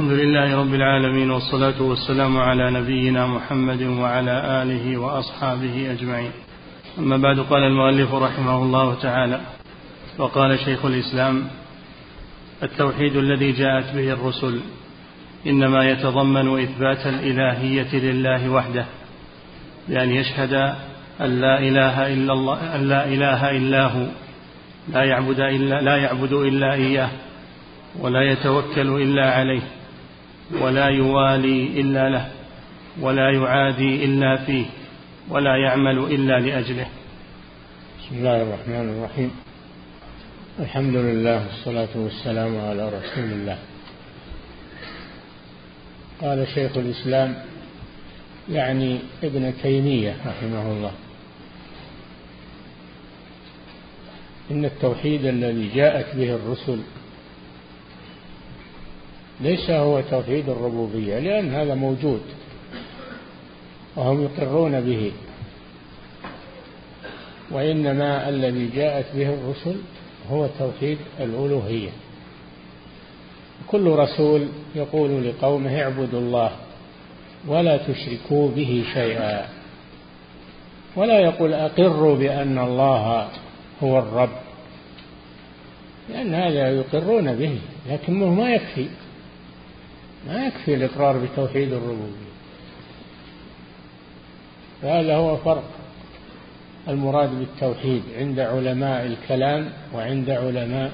الحمد لله رب العالمين والصلاة والسلام على نبينا محمد وعلى آله وأصحابه أجمعين. أما بعد قال المؤلف رحمه الله تعالى وقال شيخ الإسلام التوحيد الذي جاءت به الرسل إنما يتضمن إثبات الإلهية لله وحده بأن يشهد أن لا إله إلا الله أن لا إله إلا هو لا يعبد إلا لا يعبد إلا إياه ولا يتوكل إلا عليه. ولا يوالي إلا له ولا يعادي إلا فيه ولا يعمل إلا لأجله. بسم الله الرحمن الرحيم. الحمد لله والصلاة والسلام على رسول الله. قال شيخ الإسلام يعني ابن تيمية رحمه الله إن التوحيد الذي جاءت به الرسل ليس هو توحيد الربوبية لأن هذا موجود وهم يقرون به. وإنما الذي جاءت به الرسل هو توحيد الألوهية. كل رسول يقول لقومه اعبدوا الله ولا تشركوا به شيئا. ولا يقول أقروا بأن الله هو الرب لأن هذا يقرون به لكنه ما يكفي. ما يكفي الإقرار بتوحيد الربوبية. فهذا هو فرق المراد بالتوحيد عند علماء الكلام وعند علماء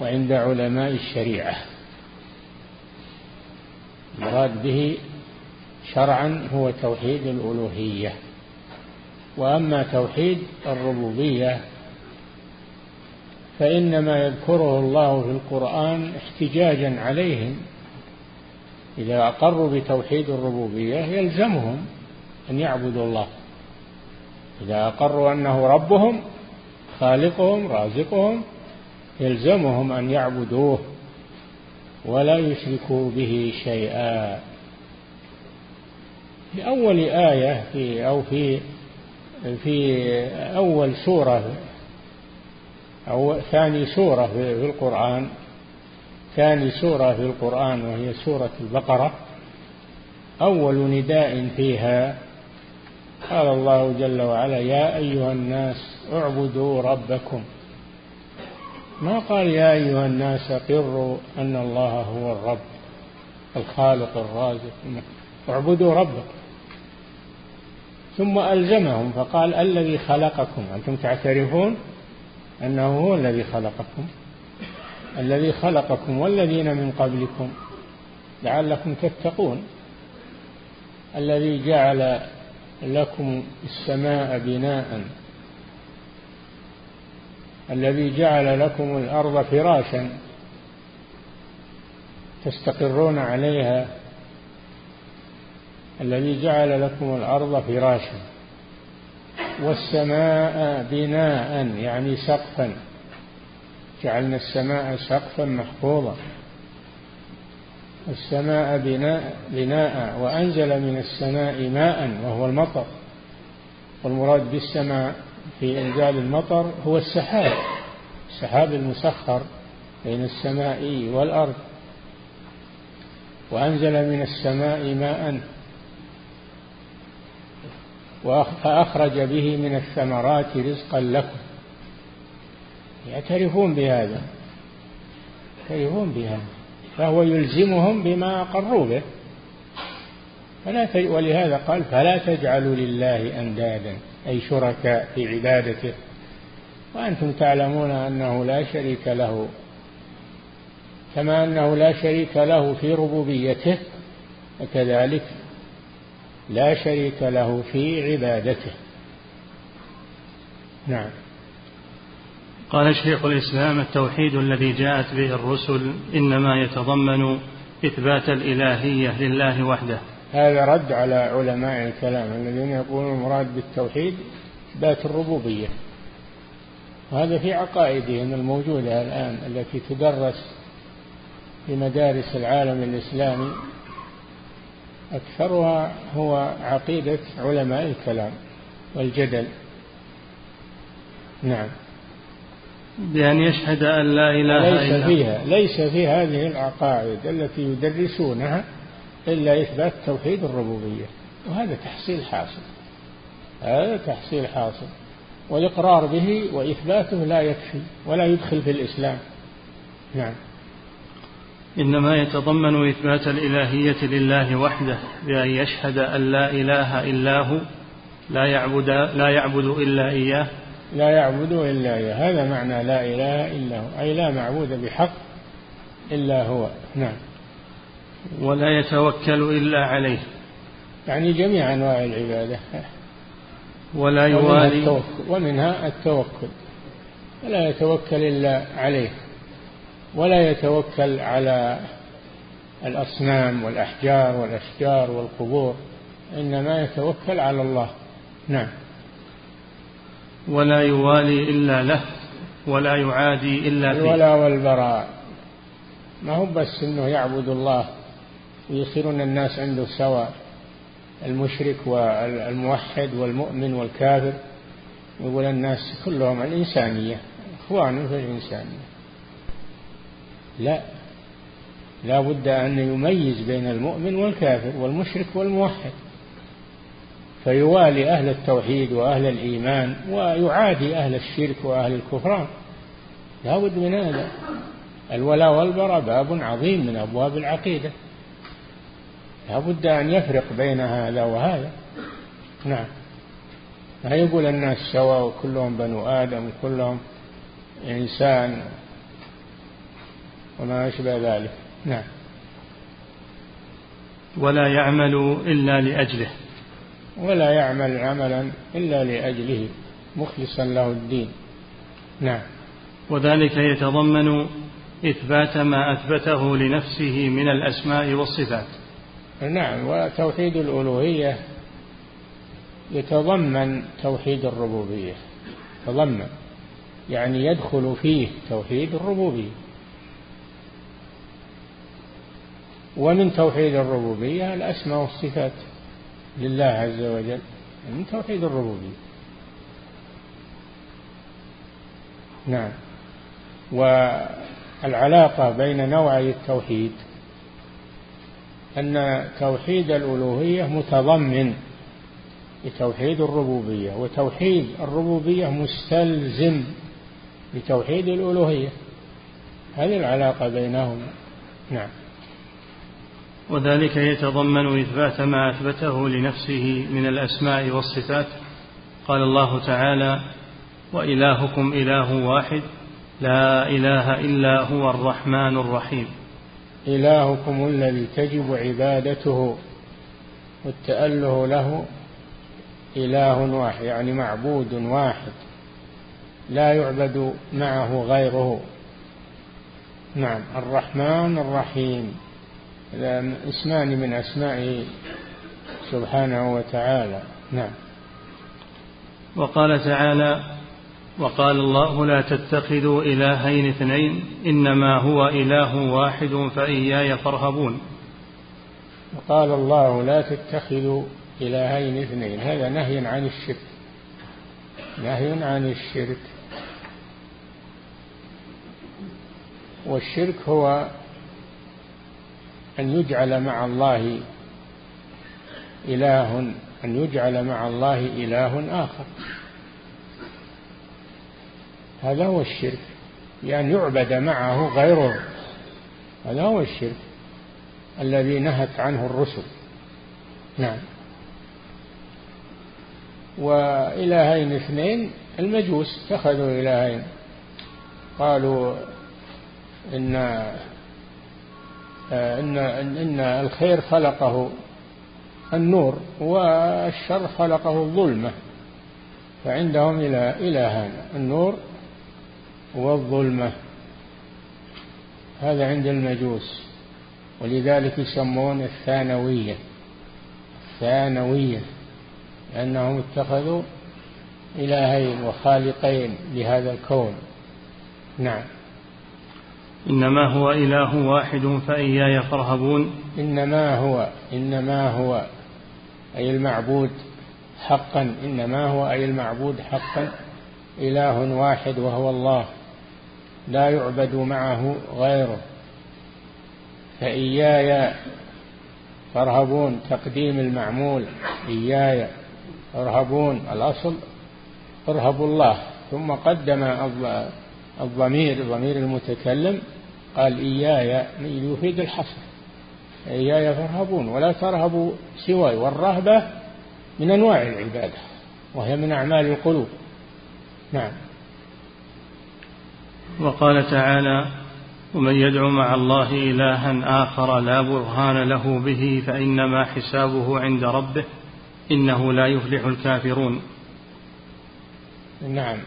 وعند علماء الشريعة. المراد به شرعا هو توحيد الألوهية. وأما توحيد الربوبية فإنما يذكره الله في القرآن احتجاجا عليهم إذا أقروا بتوحيد الربوبية يلزمهم أن يعبدوا الله. إذا أقروا أنه ربهم خالقهم رازقهم يلزمهم أن يعبدوه ولا يشركوا به شيئا. في أول آية في أو في في أول سورة أو ثاني سورة في القرآن ثاني سورة في القرآن وهي سورة البقرة. أول نداء فيها قال الله جل وعلا يا أيها الناس اعبدوا ربكم. ما قال يا أيها الناس أقروا أن الله هو الرب الخالق الرازق. اعبدوا ربكم. ثم ألزمهم فقال الذي خلقكم. أنتم تعترفون أنه هو الذي خلقكم. الذي خلقكم والذين من قبلكم لعلكم تتقون. الذي جعل لكم السماء بناء. الذي جعل لكم الأرض فراشا. تستقرون عليها. الذي جعل لكم الأرض فراشا. والسماء بناء يعني سقفا. جعلنا السماء سقفا محفوظا السماء بناء بناء وأنزل من السماء ماء وهو المطر. والمراد بالسماء في إنزال المطر هو السحاب السحاب المسخر بين السماء والأرض. وأنزل من السماء ماء فأخرج به من الثمرات رزقا لكم. يعترفون بهذا يعترفون بهذا فهو يلزمهم بما أقروا به. فلا ت... ولهذا قال فلا تجعلوا لله أندادا أي شركاء في عبادته. وأنتم تعلمون أنه لا شريك له كما أنه لا شريك له في ربوبيته وكذلك لا شريك له في عبادته. نعم. قال شيخ الإسلام التوحيد الذي جاءت به الرسل إنما يتضمن إثبات الإلهية لله وحده. هذا رد على علماء الكلام الذين يقولون المراد بالتوحيد إثبات الربوبية. وهذا في عقائدهم الموجودة الآن التي تدرس في مدارس العالم الإسلامي. أكثرها هو عقيدة علماء الكلام والجدل. نعم. بأن يشهد أن لا إله ليس إلا فيها ليس في هذه العقائد التي يدرسونها إلا إثبات توحيد الربوبية. وهذا تحصيل حاصل. هذا تحصيل حاصل. والإقرار به وإثباته لا يكفي ولا يدخل في الإسلام. نعم. إنما يتضمن إثبات الإلهية لله وحده بأن يشهد أن لا إله إلا هو لا يعبد لا يعبد إلا إياه لا يعبد إلا إياه. هذا معنى لا إله إلا هو. أي لا معبود بحق إلا هو. نعم. ولا يتوكل إلا عليه. يعني جميع أنواع العبادة. ولا ومنها يوالي. التوكل, ومنها التوكل. ولا يتوكل إلا عليه. ولا يتوكل على الأصنام والأحجار والأشجار والقبور. إنما يتوكل على الله. نعم. ولا يوالي إلا له ولا يعادي إلا فيه. الولاء والبراء. ما هو بس إنه يعبد الله ويصيرون الناس عنده سواء المشرك والموحد والمؤمن والكافر. يقول الناس كلهم الإنسانية إخوان في الإنسانية. لا لا بد أن يميز بين المؤمن والكافر والمشرك والموحد. فيوالي أهل التوحيد وأهل الإيمان ويعادي أهل الشرك وأهل الكفران. لا بد من هذا. الولاء والبراء باب عظيم من أبواب العقيدة. لا بد أن يفرق بين هذا وهذا. نعم. ما يقول الناس سواء وكلهم بنو آدم وكلهم إنسان وما أشبه ذلك. نعم. ولا يعمل إلا لأجله. ولا يعمل عملا إلا لأجله مخلصا له الدين. نعم. وذلك يتضمن إثبات ما أثبته لنفسه من الأسماء والصفات. نعم. وتوحيد الألوهية يتضمن توحيد الربوبية. تضمن. يعني يدخل فيه توحيد الربوبية. ومن توحيد الربوبية الأسماء والصفات. لله عز وجل من توحيد الربوبية. نعم. والعلاقة بين نوعي التوحيد أن توحيد الألوهية متضمن لتوحيد الربوبية وتوحيد الربوبية مستلزم لتوحيد الألوهية. هذه العلاقة بينهما. نعم. وذلك يتضمن إثبات ما أثبته لنفسه من الأسماء والصفات. قال الله تعالى وإلهكم إله واحد لا إله إلا هو الرحمن الرحيم. إلهكم الذي تجب عبادته والتأله له إله واحد يعني معبود واحد لا يعبد معه غيره. نعم الرحمن الرحيم. اسمان من أسمائه سبحانه وتعالى. نعم. وقال تعالى وقال الله لا تتخذوا إلهين اثنين إنما هو إله واحد فإياي فارهبون. وقال الله لا تتخذوا إلهين اثنين. هذا نهي عن الشرك. نهي عن الشرك. والشرك هو أن يجعل مع الله إله أن يجعل مع الله إله آخر. هذا هو الشرك. بأن يعبد معه غيره. هذا هو الشرك الذي نهت عنه الرسل. نعم. وإلهين اثنين المجوس. اتخذوا إلهين. قالوا إن إن إن الخير خلقه النور والشر خلقه الظلمة. فعندهم إله إلهان النور والظلمة. هذا عند المجوس ولذلك يسمون الثانوية. الثانوية لأنهم اتخذوا إلهين وخالقين لهذا الكون. نعم. إنما هو إله واحد فإياي فارهبون. إنما هو إنما هو أي المعبود حقا. إنما هو أي المعبود حقا. إله واحد وهو الله. لا يعبد معه غيره. فإياي فارهبون. تقديم المعمول. إياي ارهبون الأصل ارهبوا الله. ثم قدم الضمير ضمير المتكلم قال إياي يفيد الحصر. إياي فارهبون ولا ترهبوا سواي والرهبة من أنواع العبادة وهي من أعمال القلوب. نعم. وقال تعالى ومن يدعو مع الله إلها آخر لا برهان له به فإنما حسابه عند ربه إنه لا يفلح الكافرون. نعم.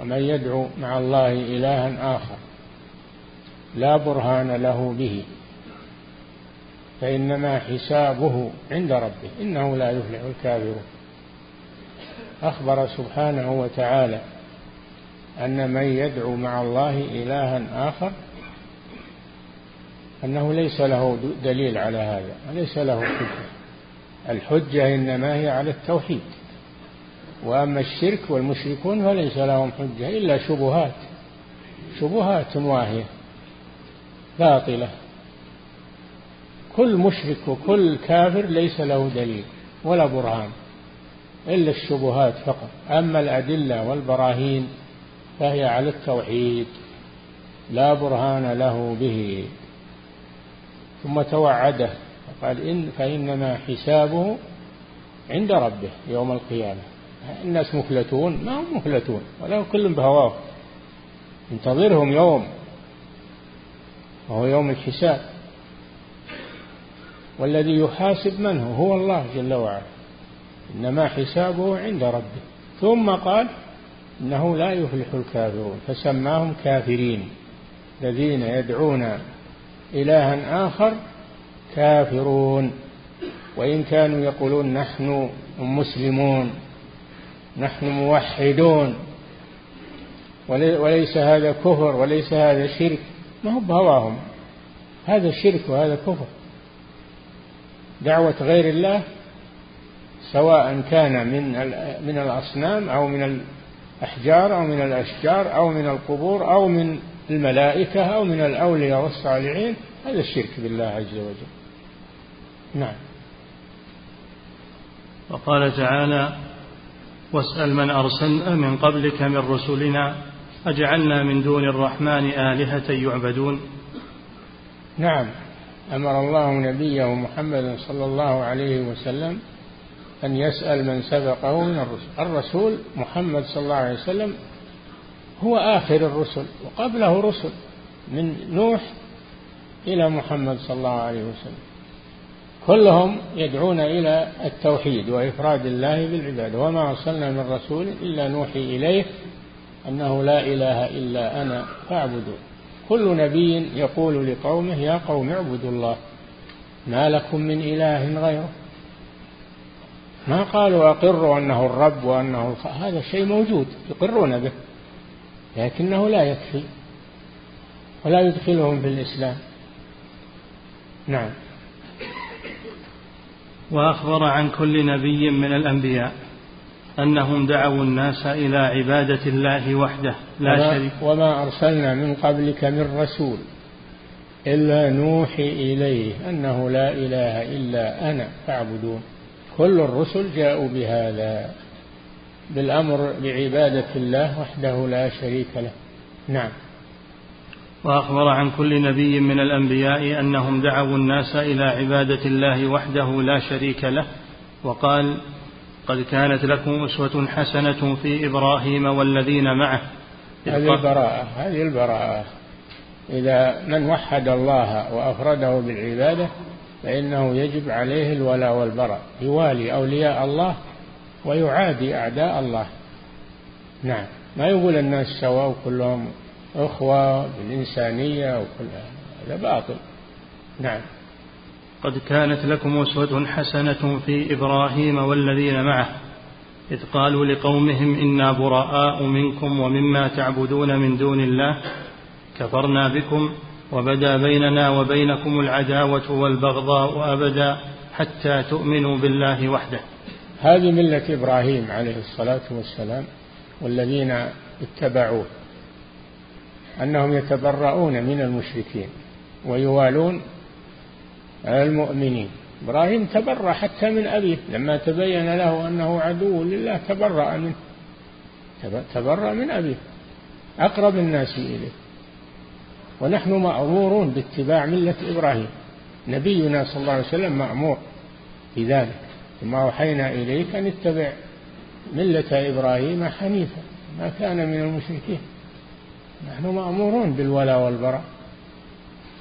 ومن يدعو مع الله إلها آخر لا برهان له به فإنما حسابه عند ربه إنه لا يفلح الكافرون. أخبر سبحانه وتعالى أن من يدعو مع الله إلها آخر أنه ليس له دليل على هذا ليس له حجة. الحجة إنما هي على التوحيد. وأما الشرك والمشركون فليس لهم حجة إلا شبهات شبهات واهية باطلة. كل مشرك وكل كافر ليس له دليل ولا برهان إلا الشبهات فقط. أما الأدلة والبراهين فهي على التوحيد لا برهان له به. ثم توعده قال إن فإنما حسابه عند ربه يوم القيامة. الناس مفلتون ما هم مفلتون ولا كل بهواه انتظرهم يوم. وهو يوم الحساب. والذي يحاسب من هو؟ هو الله جل وعلا. إنما حسابه عند ربه. ثم قال إنه لا يفلح الكافرون. فسماهم كافرين. الذين يدعون إلها آخر كافرون. وإن كانوا يقولون نحن مسلمون. نحن موحدون. وليس هذا كفر وليس هذا شرك. ما هو بهواهم. هذا شرك وهذا كفر. دعوة غير الله سواء كان من من الأصنام أو من الأحجار أو من الأشجار أو من القبور أو من الملائكة أو من الأولياء والصالحين هذا الشرك بالله عز وجل. نعم. وقال تعالى واسأل من أرسلنا من قبلك من رسلنا أجعلنا من دون الرحمن آلهة يعبدون. نعم أمر الله نبيه محمد صلى الله عليه وسلم أن يسأل من سبقه من الرسل. الرسول محمد صلى الله عليه وسلم هو آخر الرسل وقبله رسل من نوح إلى محمد صلى الله عليه وسلم. كلهم يدعون إلى التوحيد وإفراد الله بالعبادة وما أرسلنا من رسول إلا نوحي إليه أنه لا إله إلا أنا فاعبدوا كل نبي يقول لقومه يا قوم اعبدوا الله ما لكم من إله غيره. ما قالوا أقروا أنه الرب وأنه هذا شيء موجود يقرون به لكنه لا يكفي ولا يدخلهم في الإسلام. نعم. وأخبر عن كل نبي من الأنبياء أنهم دعوا الناس إلى عبادة الله وحده لا وما شريك وما أرسلنا من قبلك من رسول إلا نوحي إليه أنه لا إله إلا أنا فاعبدون. كل الرسل جاءوا بهذا بالأمر بعبادة الله وحده لا شريك له. نعم. وأخبر عن كل نبي من الأنبياء أنهم دعوا الناس إلى عبادة الله وحده لا شريك له وقال قد كانت لكم أسوة حسنة في إبراهيم والذين معه. هذه البراءة هذه البراءة. إذا من وحد الله وأفرده بالعبادة فإنه يجب عليه الولاء والبراء يوالي أولياء الله ويعادي أعداء الله. نعم. ما يقول الناس سواء كلهم أخوة بالإنسانية وكل هذا. باطل. نعم. قد كانت لكم أسوة حسنة في إبراهيم والذين معه إذ قالوا لقومهم إنا براء منكم ومما تعبدون من دون الله كفرنا بكم وبدا بيننا وبينكم العداوة والبغضاء أبدا حتى تؤمنوا بالله وحده. هذه ملة إبراهيم عليه الصلاة والسلام والذين اتبعوه. أنهم يتبرؤون من المشركين ويوالون المؤمنين. إبراهيم تبرأ حتى من أبيه لما تبين له أنه عدو لله تبرأ منه تبرأ من أبيه أقرب الناس إليه. ونحن مأمورون باتباع ملة إبراهيم. نبينا صلى الله عليه وسلم مأمور بذلك. ثم أوحينا إليك أن اتبع ملة إبراهيم حنيفا. ما كان من المشركين. نحن مأمورون بالولاء والبراء.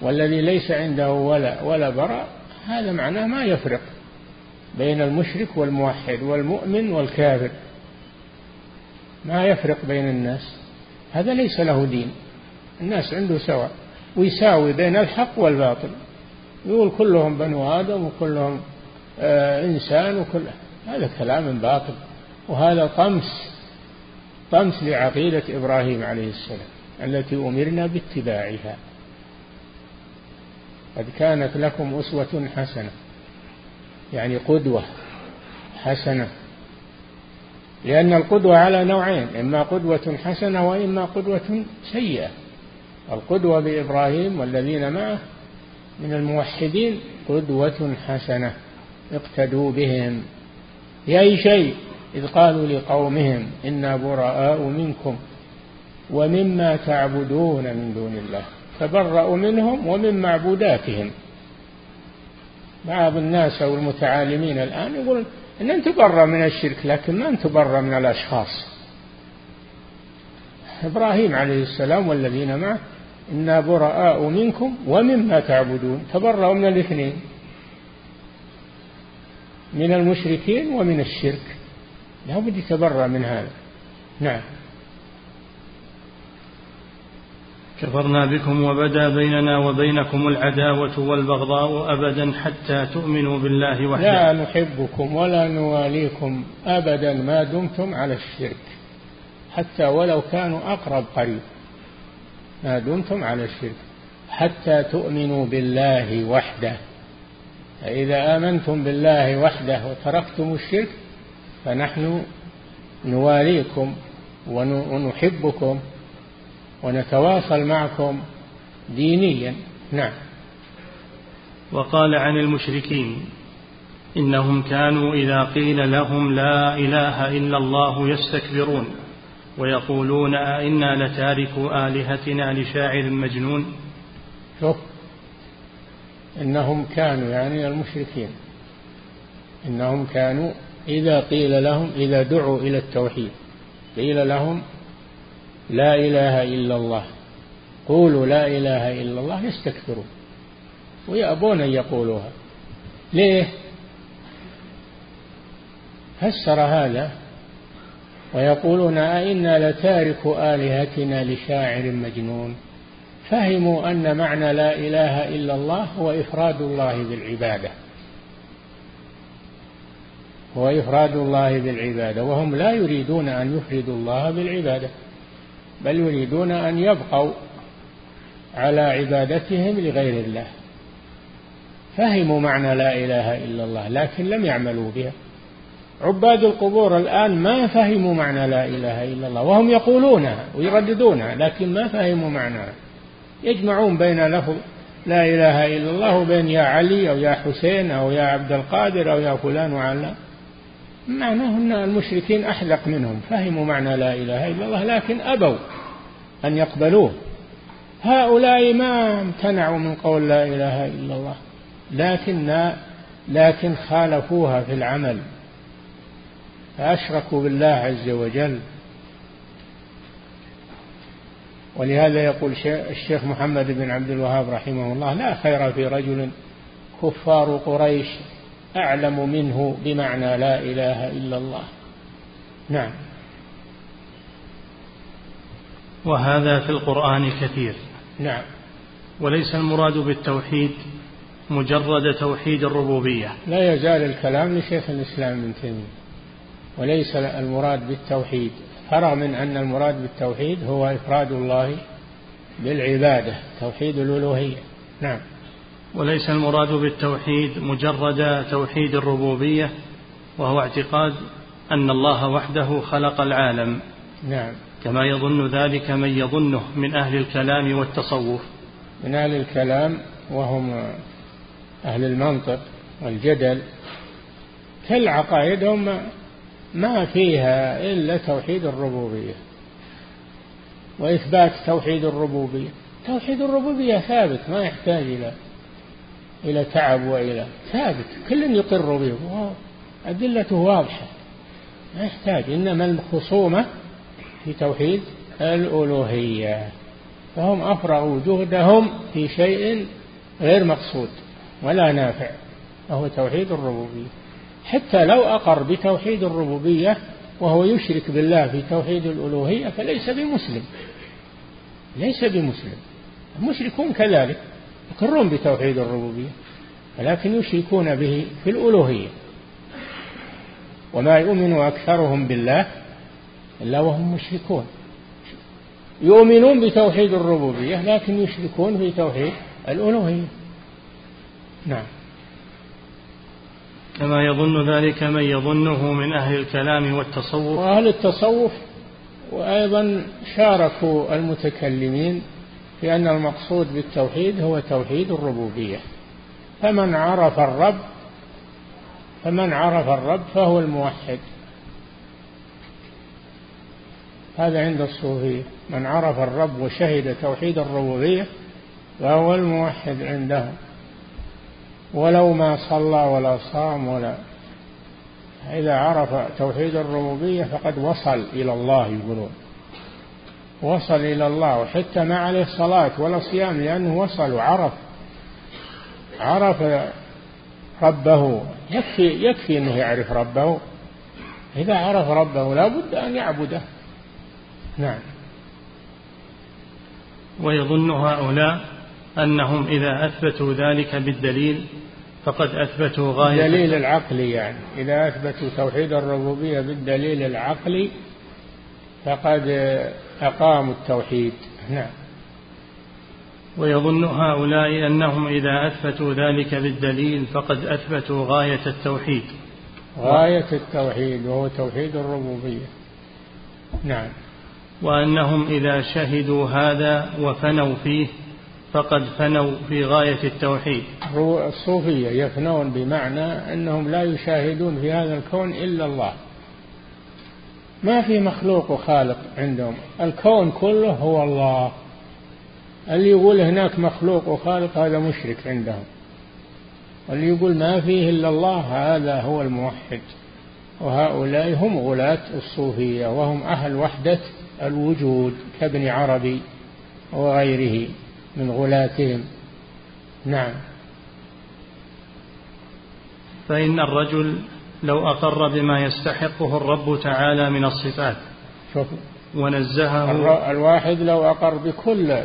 والذي ليس عنده ولا ولا براء هذا معناه ما يفرق بين المشرك والموحد والمؤمن والكافر. ما يفرق بين الناس. هذا ليس له دين. الناس عنده سواء. ويساوي بين الحق والباطل. يقول كلهم بنو آدم وكلهم آه إنسان وكل. هذا كلام باطل. وهذا طمس طمس لعقيدة إبراهيم عليه السلام. التي أمرنا باتباعها. قد كانت لكم أسوة حسنة يعني قدوة حسنة لأن القدوة على نوعين إما قدوة حسنة وإما قدوة سيئة. القدوة بإبراهيم والذين معه من الموحدين قدوة حسنة اقتدوا بهم. في أي شيء إذ قالوا لقومهم إنا براء منكم. ومما تعبدون من دون الله تبرأوا منهم ومن معبوداتهم. بعض الناس أو المتعالمين الآن يقول إن نتبرأ من الشرك لكن ما نتبرأ من الأشخاص. إبراهيم عليه السلام والذين معه إنا براء منكم ومما تعبدون. تبرأوا من الاثنين من المشركين ومن الشرك. لا بد يتبرأ من هذا. نعم. كفرنا بكم وبدا بيننا وبينكم العداوة والبغضاء أبدا حتى تؤمنوا بالله وحده. لا نحبكم ولا نواليكم أبدا ما دمتم على الشرك حتى ولو كانوا أقرب قريب ما دمتم على الشرك حتى تؤمنوا بالله وحده. فإذا آمنتم بالله وحده وتركتم الشرك فنحن نواليكم ونحبكم ونتواصل معكم دينيا. نعم. وقال عن المشركين إنهم كانوا إذا قيل لهم لا إله إلا الله يستكبرون ويقولون أئنا لتاركوا آلهتنا لشاعر مجنون. شوف إنهم كانوا يعني المشركين. إنهم كانوا إذا قيل لهم إذا دعوا إلى التوحيد قيل لهم لا إله إلا الله. قولوا لا إله إلا الله يستكبرون. ويأبون أن يقولوها. ليه؟ فسر هذا ويقولون أئنا لتارك آلهتنا لشاعر مجنون. فهموا أن معنى لا إله إلا الله هو إفراد الله بالعبادة. هو إفراد الله بالعبادة. وهم لا يريدون أن يفردوا الله بالعبادة. بل يريدون أن يبقوا على عبادتهم لغير الله. فهموا معنى لا إله إلا الله لكن لم يعملوا بها. عباد القبور الآن ما فهموا معنى لا إله إلا الله وهم يقولونها ويرددونها لكن ما فهموا معناها. يجمعون بين لفظ لا إله إلا الله وبين يا علي أو يا حسين أو يا عبد القادر أو يا فلان وعلان. معناه أن المشركين أحذق منهم فهموا معنى لا إله إلا الله لكن أبوا أن يقبلوه. هؤلاء ما امتنعوا من قول لا إله إلا الله لكن لكن خالفوها في العمل فأشركوا بالله عز وجل. ولهذا يقول الشيخ محمد بن عبد الوهاب رحمه الله لا خير في رجل كفار قريش أعلم منه بمعنى لا إله إلا الله. نعم. وهذا في القرآن كثير نعم. وليس المراد بالتوحيد مجرد توحيد الربوبية. لا يزال الكلام لشيخ الإسلام ابن تيمية. وليس المراد بالتوحيد. فرغ من أن المراد بالتوحيد هو إفراد الله بالعبادة توحيد الألوهية. نعم. وليس المراد بالتوحيد مجرد توحيد الربوبية وهو اعتقاد أن الله وحده خلق العالم. نعم. كما يظن ذلك من يظنه من أهل الكلام والتصوف. من أهل الكلام وهم أهل المنطق والجدل كل عقائدهم ما فيها إلا توحيد الربوبية. وإثبات توحيد الربوبية توحيد الربوبية ثابت ما يحتاج إلى إلى تعب وإلى ثابت كل يقر به. أدلته واضحة. ما يحتاج. إنما الخصومة في توحيد الألوهية. فهم أفرغوا جهدهم في شيء غير مقصود ولا نافع وهو توحيد الربوبية. حتى لو أقر بتوحيد الربوبية وهو يشرك بالله في توحيد الألوهية فليس بمسلم. ليس بمسلم. المشركون كذلك. يقرون بتوحيد الربوبية ولكن يشركون به في الألوهية. وما يؤمن أكثرهم بالله إلا وهم مشركون. يؤمنون بتوحيد الربوبية لكن يشركون في توحيد الألوهية. نعم. كما يظن ذلك من يظنه من أهل الكلام والتصوف؟ وأهل التصوف وأيضا شاركوا المتكلمين في أن المقصود بالتوحيد هو توحيد الربوبية. فمن عرف الرب فمن عرف الرب فهو الموحد. هذا عند الصوفية من عرف الرب وشهد توحيد الربوبية فهو الموحد عندهم ولو ما صلى ولا صام ولا إذا عرف توحيد الربوبية فقد وصل إلى الله يقولون. وصل إلى الله وحتى ما عليه صلاة ولا صيام لأنه وصل وعرف عرف ربه. يكفي يكفي أنه يعرف ربه. إذا عرف ربه لا بد أن يعبده. نعم. ويظن هؤلاء أنهم إذا أثبتوا ذلك بالدليل فقد أثبتوا غاية الدليل العقلي يعني. إذا أثبتوا توحيد الربوبية بالدليل العقلي فقد أقاموا التوحيد. نعم. ويظن هؤلاء أنهم إذا أثبتوا ذلك بالدليل فقد أثبتوا غاية التوحيد. غاية التوحيد وهو توحيد الربوبية. نعم. وأنهم إذا شهدوا هذا وفنوا فيه فقد فنوا في غاية التوحيد. الصوفية يفنون بمعنى أنهم لا يشاهدون في هذا الكون إلا الله. ما في مخلوق وخالق عندهم. الكون كله هو الله. اللي يقول هناك مخلوق وخالق هذا مشرك عندهم. واللي يقول ما فيه إلا الله هذا هو الموحد. وهؤلاء هم غلاة الصوفية وهم أهل وحدة الوجود كابن عربي وغيره من غلاتهم. نعم. فإن الرجل لو أقر بما يستحقه الرب تعالى من الصفات. شوف ونزهه الواحد لو أقر بكل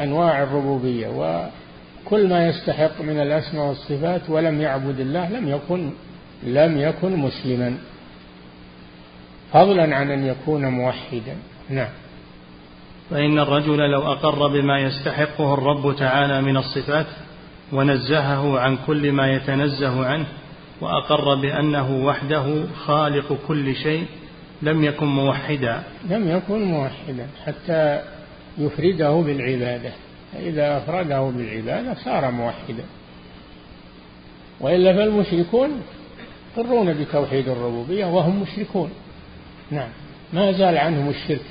أنواع الربوبية وكل ما يستحق من الأسماء والصفات ولم يعبد الله لم يكن لم يكن مسلما. فضلا عن أن يكون موحدا. نعم. فإن الرجل لو أقر بما يستحقه الرب تعالى من الصفات ونزهه عن كل ما يتنزه عنه وأقر بأنه وحده خالق كل شيء لم يكن موحدا. لم يكن موحدا حتى يفرده بالعبادة. فإذا أفرده بالعبادة صار موحدا. وإلا فالمشركون يقرون بتوحيد الربوبية وهم مشركون. نعم. ما زال عنهم الشرك.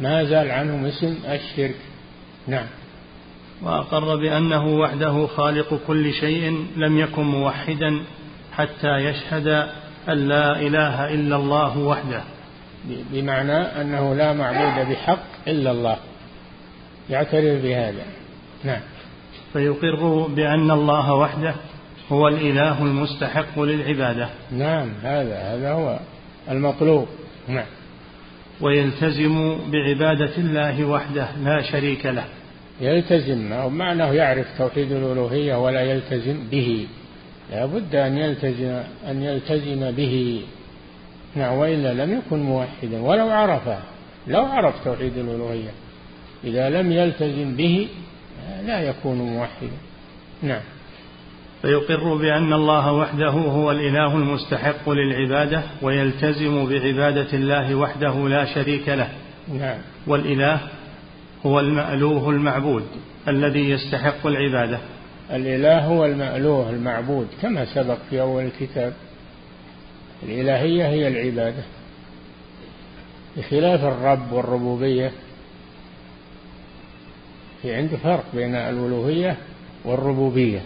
ما زال عنهم اسم الشرك. نعم. وأقر بأنه وحده خالق كل شيء لم يكن موحدا. حتى يشهد أن لا إله إلا الله وحده. بمعنى أنه لا معبود بحق إلا الله. يعترف بهذا. نعم. فيقر بأن الله وحده هو الإله المستحق للعبادة. نعم هذا هذا هو المطلوب. نعم. ويلتزم بعبادة الله وحده لا شريك له. يلتزم معناه يعرف توحيد الألوهية ولا يلتزم به. لا بد أن يلتزم أن يلتزم به. نعم وإلا لم يكن موحدا ولو عرفه لو عرف توحيد الألوهية. إذا لم يلتزم به لا يكون موحدا. نعم. فيقر بأن الله وحده هو الإله المستحق للعبادة ويلتزم بعبادة الله وحده لا شريك له. نعم. والإله هو المألوه المعبود الذي يستحق العبادة. الإله هو المألوه المعبود كما سبق في أول الكتاب. الإلهية هي العبادة. بخلاف الرب والربوبية في عنده فرق بين الألوهية والربوبية.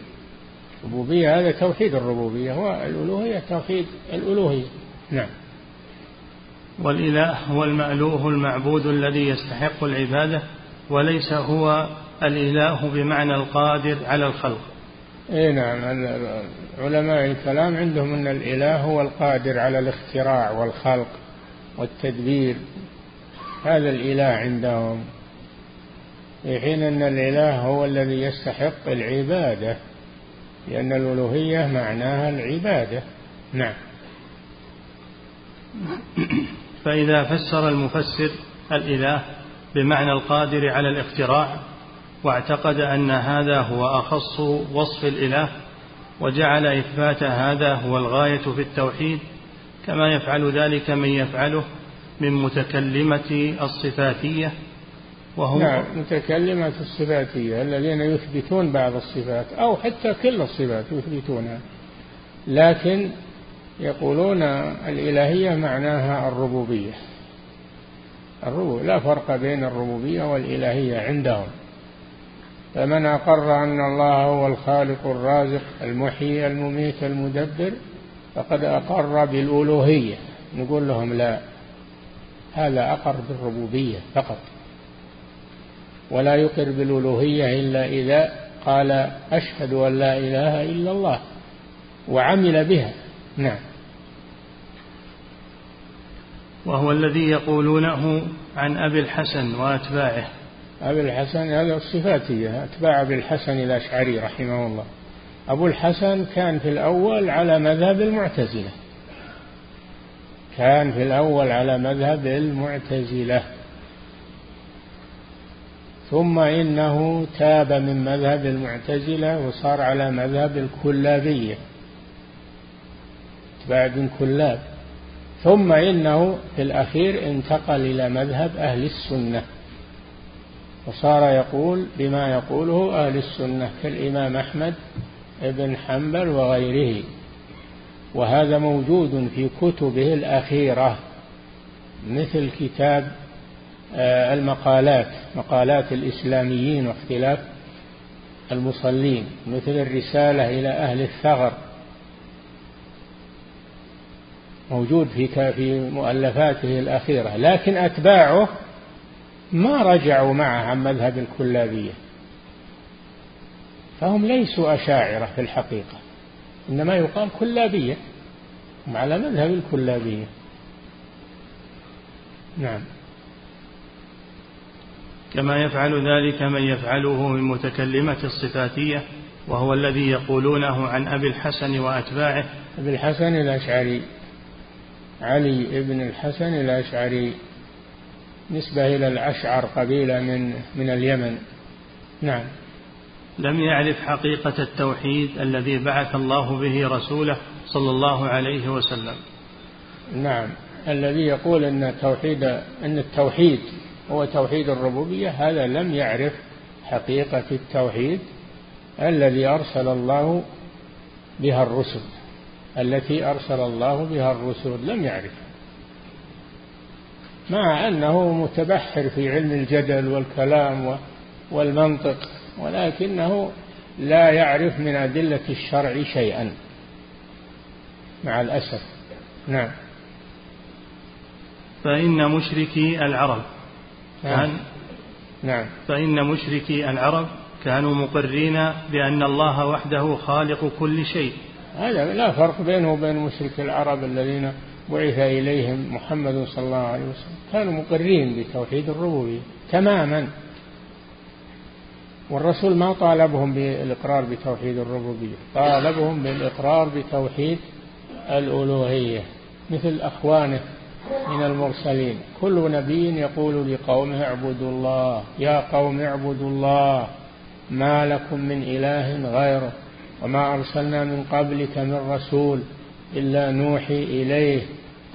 الربوبية هذا توحيد الربوبية والألوهية توحيد الألوهية. نعم. والإله هو المألوه المعبود الذي يستحق العبادة وليس هو الإله بمعنى القادر على الخلق. إي نعم علماء الكلام عندهم إن الإله هو القادر على الاختراع والخلق والتدبير. هذا الإله عندهم. في حين إن الإله هو الذي يستحق العبادة لأن الألوهية معناها العبادة. نعم. فإذا فسر المفسر الإله بمعنى القادر على الاختراع واعتقد أن هذا هو أخص وصف الإله وجعل إثبات هذا هو الغاية في التوحيد كما يفعل ذلك من يفعله من متكلمة الصفاتية وهم نعم متكلمة الصفاتية الذين يثبتون بعض الصفات أو حتى كل الصفات يثبتونها. لكن يقولون الإلهية معناها الربوبية. الربوبية لا فرق بين الربوبية والإلهية عندهم. فمن أقر أن الله هو الخالق الرازق المحيي المميت المدبر فقد أقر بالألوهية. نقول لهم لا هذا أقر بالربوبية فقط. ولا يقر بالألوهية إلا إذا قال أشهد أن لا إله إلا الله وعمل بها. نعم. وهو الذي يقولونه عن أبي الحسن وأتباعه. أبي الحسن هذا الصفاتية أتباع أبي الحسن الأشعري رحمه الله. أبو الحسن كان في الأول على مذهب المعتزلة. كان في الأول على مذهب المعتزلة. ثم إنه تاب من مذهب المعتزلة وصار على مذهب الكلابية. بعد كلاب. ثم إنه في الأخير انتقل إلى مذهب أهل السنة. وصار يقول بما يقوله أهل السنة كالإمام أحمد بن حنبل وغيره. وهذا موجود في كتبه الأخيرة مثل كتاب آه، المقالات مقالات الإسلاميين واختلاف المصلين مثل الرسالة إلى أهل الثغر. موجود في في مؤلفاته الأخيرة لكن أتباعه ما رجعوا معه عن مذهب الكلابية. فهم ليسوا أشاعرة في الحقيقة إنما يقال كلابية هم على مذهب الكلابية. نعم. كما يفعل ذلك من يفعله من متكلمة الصفاتية وهو الذي يقولونه عن أبي الحسن وأتباعه. أبي الحسن الأشعري علي بن الحسن الأشعري. نسبة إلى الأشعر قبيلة من من اليمن. نعم. لم يعرف حقيقة التوحيد الذي بعث الله به رسوله صلى الله عليه وسلم. نعم. الذي يقول أن التوحيد أن التوحيد هو توحيد الربوبية هذا لم يعرف حقيقة التوحيد الذي أرسل الله بها الرسل. التي أرسل الله بها الرسل لم يعرف. مع أنه متبحر في علم الجدل والكلام والمنطق ولكنه لا يعرف من أدلة الشرع شيئا. مع الأسف. نعم. فإن مشركي العرب نعم. كان نعم. فإن مشركي العرب كانوا مقرين بأن الله وحده خالق كل شيء. هذا لا فرق بينه وبين مشرك العرب الذين بعث إليهم محمد صلى الله عليه وسلم. كانوا مقرين بتوحيد الربوبية تماما. والرسول ما طالبهم بالإقرار بتوحيد الربوبية طالبهم بالإقرار بتوحيد الألوهية مثل أخوانه من المرسلين. كل نبي يقول لقومه اعبدوا الله. يا قوم اعبدوا الله. ما لكم من إله غيره. وما أرسلنا من قبلك من رسول إلا نوحي إليه.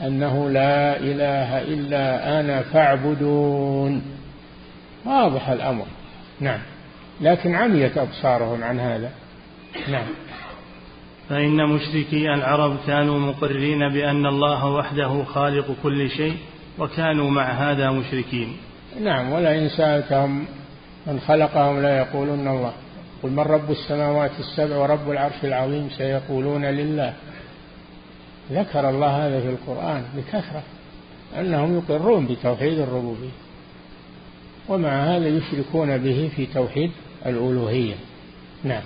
أنه لا إله إلا أنا فاعبدون. واضح الأمر. نعم. لكن عميت أبصارهم عن هذا. نعم. فإن مشركي العرب كانوا مقرين بأن الله وحده خالق كل شيء وكانوا مع هذا مشركين. نعم. ولئن سألتهم من خلقهم لا يقولون الله. قل من رب السماوات السبع ورب العرش العظيم؟ سيقولون لله. ذكر الله هذا في القرآن بكثرة أنهم يقرون بتوحيد الربوبية ومع هذا يشركون به في توحيد الألوهية. نعم.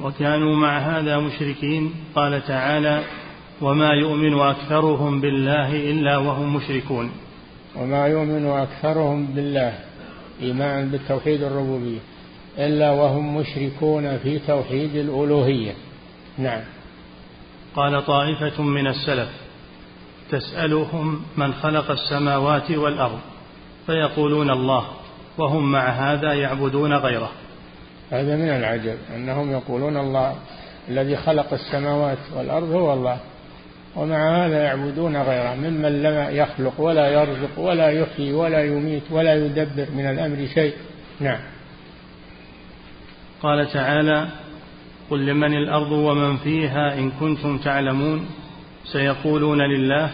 وكانوا مع هذا مشركين قال تعالى وما يؤمن أكثرهم بالله إلا وهم مشركون. وما يؤمن أكثرهم بالله إيمان بالتوحيد الربوبية إلا وهم مشركون في توحيد الألوهية. نعم. قال طائفة من السلف تسألهم من خلق السماوات والأرض فيقولون الله وهم مع هذا يعبدون غيره. هذا من العجب أنهم يقولون الله الذي خلق السماوات والأرض هو الله ومع هذا يعبدون غيره ممن لم يخلق ولا يرزق ولا يحيي ولا يميت ولا يدبر من الأمر شيء. نعم. قال تعالى قل لمن الأرض ومن فيها إن كنتم تعلمون؟ سيقولون لله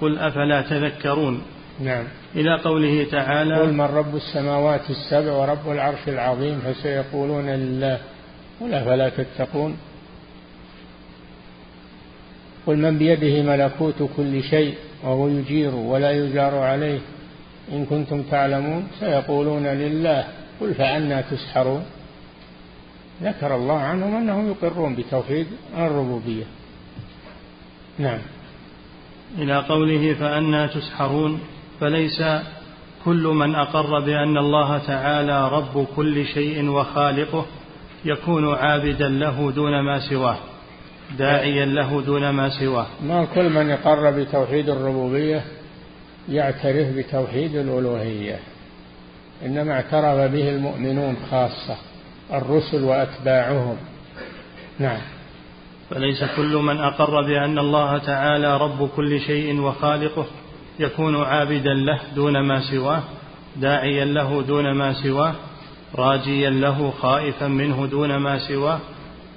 قل أفلا تذكرون؟ نعم. إلى قوله تعالى قل من رب السماوات السبع ورب العرش العظيم فسيقولون لله قل أفلا تتقون؟ قل من بيده ملكوت كل شيء وهو يجير ولا يجار عليه إن كنتم تعلمون؟ سيقولون لله قل فأنا تسحرون؟ ذكر الله عنهم أنهم يقرون بتوحيد الربوبية. نعم. إلى قوله فأنا تسحرون فليس كل من أقر بأن الله تعالى رب كل شيء وخالقه يكون عابدا له دون ما سواه داعيا له دون ما سواه. ما كل من يقر بتوحيد الربوبية يعترف بتوحيد الألوهية إنما اعترف به المؤمنون خاصة. الرسل وأتباعهم. نعم. فليس كل من أقر بأن الله تعالى رب كل شيء وخالقه يكون عابدا له دون ما سواه داعيا له دون ما سواه راجيا له خائفا منه دون ما سواه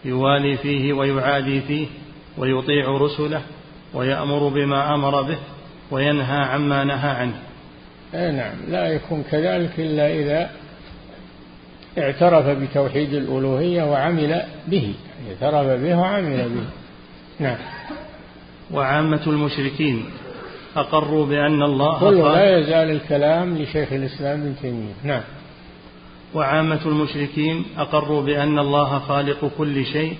يوالي فيه ويعادي فيه ويطيع رسله ويأمر بما أمر به وينهى عما نهى عنه. أي نعم. لا يكون كذلك إلا إذا اعترف بتوحيد الألوهية وعمل به اعترف به وعمل به. نعم. وعامة المشركين أقروا بأن الله كل لا يزال الكلام لشيخ الإسلام ابن تيمية. نعم. وعامة المشركين أقروا بأن الله خالق كل شيء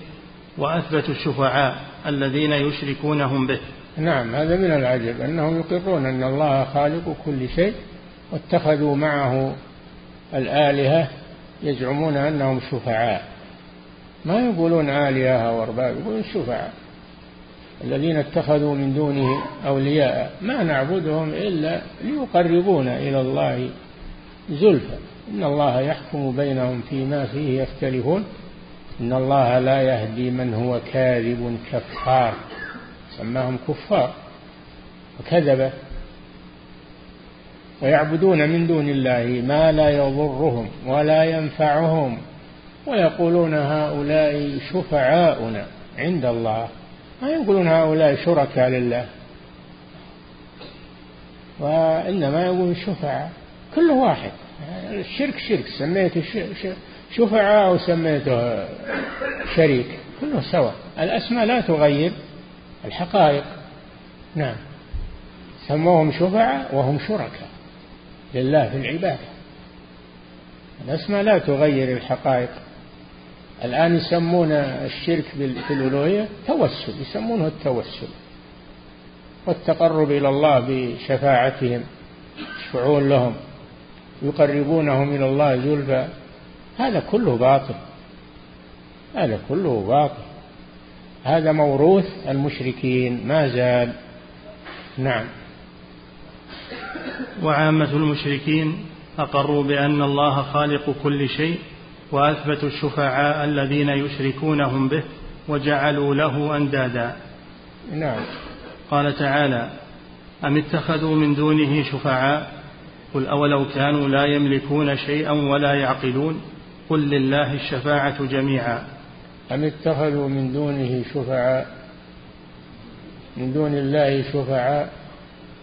وأثبتوا الشفعاء الذين يشركونهم به. نعم هذا من العجب أنهم يقرون أن الله خالق كل شيء واتخذوا معه الآلهة يزعمون أنهم شفعاء. ما يقولون آلهة وأرباب يقولون شفعاء. الذين اتخذوا من دونه أولياء ما نعبدهم إلا ليقربونا إلى الله زلفى. إن الله يحكم بينهم فيما فيه يختلفون. إن الله لا يهدي من هو كاذب كفار. سماهم كفار. وكذب. ويعبدون من دون الله ما لا يضرهم ولا ينفعهم ويقولون هؤلاء شفعاؤنا عند الله. ما يقولون هؤلاء شركاء لله؟ وإنما يقولون شفعاء. كل واحد. الشرك شرك. سميته شفعاء أو سميته شريك. كله سواء. الأسماء لا تغير. الحقائق. نعم. سموهم شفعاء وهم شركاء. لله في العبادة الأسماء لا تغير الحقائق. الآن يسمون الشرك في الألوهية توسل يسمونه التوسل. والتقرب إلى الله بشفاعتهم يشفعون لهم يقربونهم إلى الله زلفى. هذا كله باطل. هذا كله باطل. هذا موروث المشركين. ما زال. نعم. وعامة المشركين أقروا بأن الله خالق كل شيء وأثبتوا الشفعاء الذين يشركونهم به وجعلوا له أندادا. نعم. قال تعالى أم اتخذوا من دونه شفعاء؟ قل أولو كانوا لا يملكون شيئا ولا يعقلون؟ قل لله الشفاعة جميعا. أم اتخذوا من دونه شفعاء؟ من دون الله شفعاء؟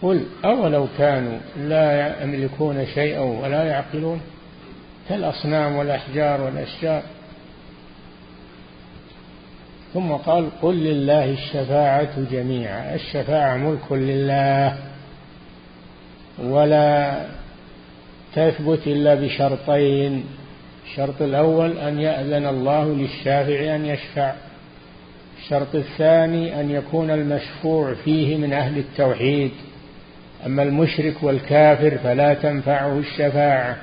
قل أولو كانوا لا يملكون شيئا ولا يعقلون؟ كالأصنام والأحجار والأشجار. ثم قال قل لله الشفاعة جميعا. الشفاعة ملك لله. ولا تثبت إلا بشرطين. الشرط الأول أن يأذن الله للشافع أن يشفع. الشرط الثاني أن يكون المشفوع فيه من أهل التوحيد. أما المشرك والكافر فلا تنفعه الشفاعة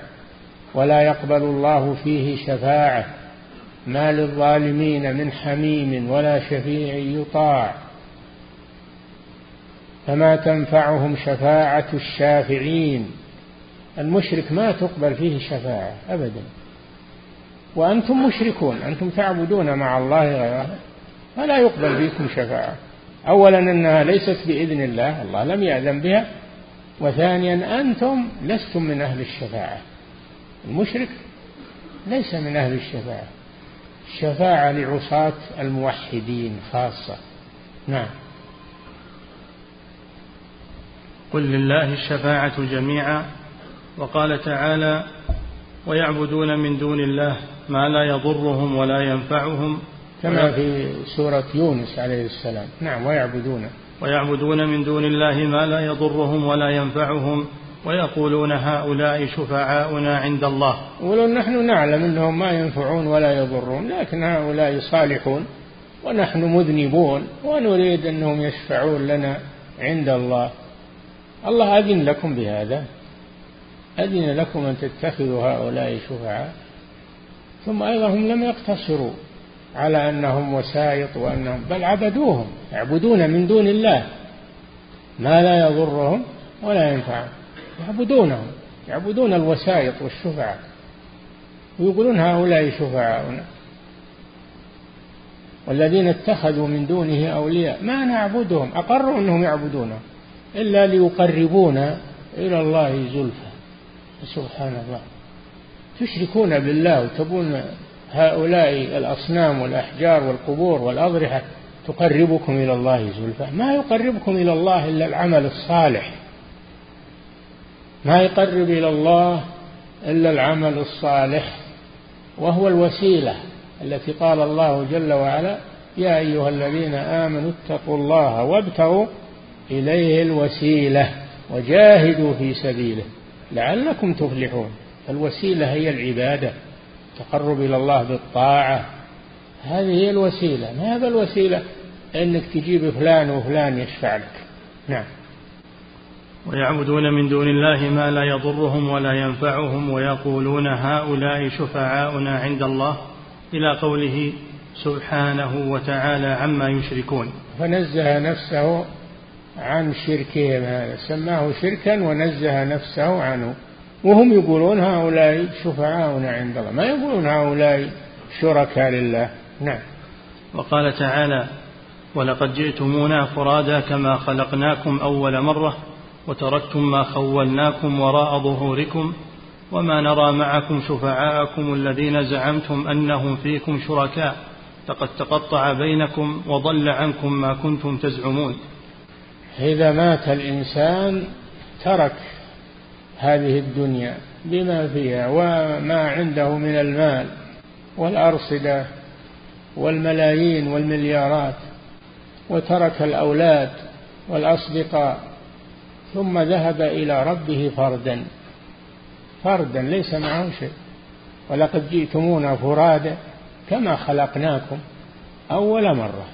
ولا يقبل الله فيه شفاعة ما للظالمين من حميم ولا شفيع يطاع فما تنفعهم شفاعة الشافعين المشرك ما تقبل فيه شفاعة أبدا وأنتم مشركون أنتم تعبدون مع الله غيره فلا يقبل فيكم شفاعة. أولا أنها ليست بإذن الله الله لم يأذن بها وثانيا أنتم لستم من أهل الشفاعة. المشرك ليس من أهل الشفاعة. الشفاعة لعصاة الموحدين خاصة. نعم. قل لله الشفاعة جميعا وقال تعالى ويعبدون من دون الله ما لا يضرهم ولا ينفعهم. كما في سورة يونس عليه السلام. نعم ويعبدون. ويعبدون من دون الله ما لا يضرهم ولا ينفعهم ويقولون هؤلاء شفعاؤنا عند الله. ولو نحن نعلم أنهم ما ينفعون ولا يضرون لكن هؤلاء صالحون ونحن مذنبون ونريد أنهم يشفعون لنا عند الله. الله أذن لكم بهذا. أذن لكم أن تتخذوا هؤلاء شفعاء. ثم أيضا هم لم يقتصروا. على أنهم وسائط وأنهم بل عبدوهم يعبدون من دون الله. ما لا يضرهم ولا ينفعهم. يعبدونهم يعبدون الوسائط والشفعاء. ويقولون هؤلاء شفعاؤنا. والذين اتخذوا من دونه أولياء ما نعبدهم. أقروا أنهم يعبدونهم إلا ليقربونا إلى الله زلفى. سبحان الله. تشركون بالله وتبون هؤلاء الأصنام والأحجار والقبور والأضرحة تقربكم إلى الله زلفى. ما يقربكم إلى الله إلا العمل الصالح. ما يقرب إلى الله إلا العمل الصالح. وهو الوسيلة التي قال الله جل وعلا يا أيها الذين آمنوا اتقوا الله وابتغوا إليه الوسيلة وجاهدوا في سبيله لعلكم تفلحون. الوسيلة هي العبادة. تقرب إلى الله بالطاعة. هذه هي الوسيلة. ما هذا الوسيلة؟ أنك تجيب فلان وفلان يشفع لك. نعم. ويعبدون من دون الله ما لا يضرهم ولا ينفعهم ويقولون هؤلاء شفعاؤنا عند الله إلى قوله سبحانه وتعالى عما يشركون. فنزه نفسه عن شركهم هذا. سماه شركا ونزه نفسه عنه. وهم يقولون هؤلاء شفعاؤنا عند الله. ما يقولون هؤلاء شركاء لله. نعم. وقال تعالى ولقد جئتمونا فرادا كما خلقناكم أول مرة وتركتم ما خولناكم وراء ظهوركم وما نرى معكم شفعاءكم الذين زعمتم أنهم فيكم شركاء لقد تقطع بينكم وضل عنكم ما كنتم تزعمون. إذا مات الإنسان ترك هذه الدنيا بما فيها وما عنده من المال والأرصدة والملايين والمليارات وترك الأولاد والأصدقاء ثم ذهب إلى ربه فردا. فردا ليس معه شيء. ولقد جئتمونا فرادا كما خلقناكم أول مرة.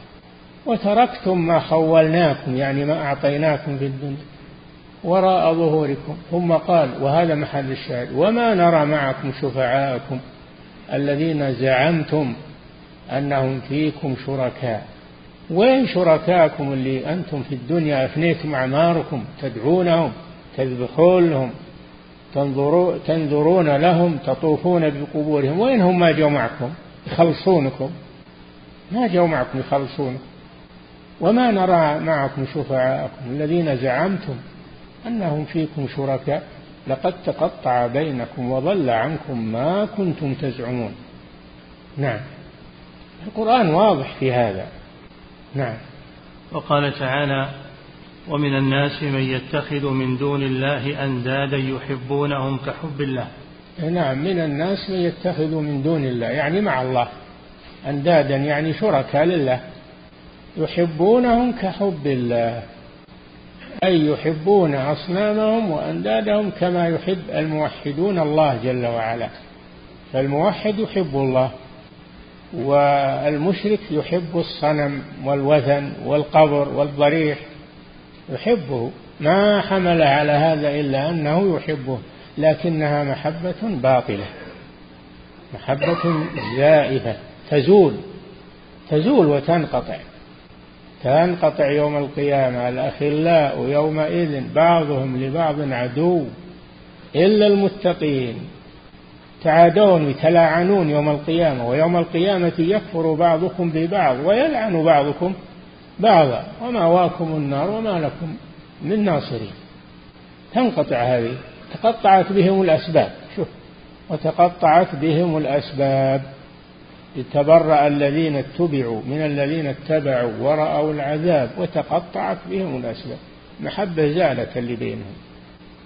وتركتم ما خولناكم يعني ما أعطيناكم في الدنيا. وراء ظهوركم. ثم قال وهذا محل الشاهد. وما نرى معكم شفعاءكم الذين زعمتم أنهم فيكم شركاء. وين شركاءكم اللي أنتم في الدنيا أفنيتم أعماركم تدعونهم تذبحونهم تنظرون, تنظرون لهم تطوفون بقبورهم؟ وين هم ما جو معكم؟ يخلصونكم. ما جو معكم يخلصونكم. وما نرى معكم شفعاءكم الذين زعمتم أنهم فيكم شركاء. لقد تقطع بينكم وضل عنكم ما كنتم تزعمون. نعم. القرآن واضح في هذا. نعم. وقال تعالى ومن الناس من يتخذ من دون الله أندادا يحبونهم كحب الله. نعم. من الناس من يتخذ من دون الله يعني مع الله. أندادا يعني شركاء لله. يحبونهم كحب الله. أي يحبون أصنامهم وأندادهم كما يحب الموحدون الله جل وعلا. فالموحد يحب الله والمشرك يحب الصنم والوثن والقبر والضريح. يحبه. ما حمل على هذا إلا أنه يحبه لكنها محبة باطلة محبة زائفة تزول تزول وتنقطع. تنقطع يوم القيامة. الأخلاء يومئذ بعضهم لبعض عدو. إلا المتقين. يتعادون يتلاعنون يوم القيامة. ويوم القيامة يكفر بعضكم ببعض ويلعن بعضكم بعضا. ومأواكم النار وما لكم من ناصرين. تنقطع هذه. تقطعت بهم الأسباب. شوف. وتقطعت بهم الأسباب. لتبرأ الذين اتبعوا من الذين اتبعوا ورأوا العذاب وتقطعت بهم الأسباب. محبة زالت اللي بينهم.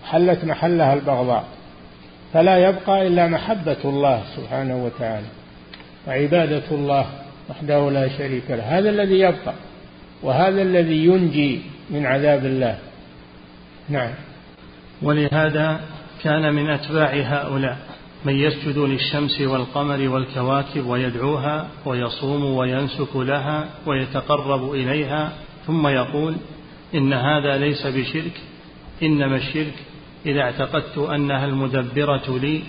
حلت محلها البغضاء. فلا يبقى إلا محبة الله سبحانه وتعالى وعبادة الله وحده لا شريك له. هذا الذي يبقى وهذا الذي ينجي من عذاب الله. نعم. ولهذا كان من أتباع هؤلاء. من يسجد للشمس والقمر والكواكب ويدعوها ويصوم وينسك لها ويتقرب إليها ثم يقول إن هذا ليس بشرك إنما الشرك إذا اعتقدت أنها المدبرة لي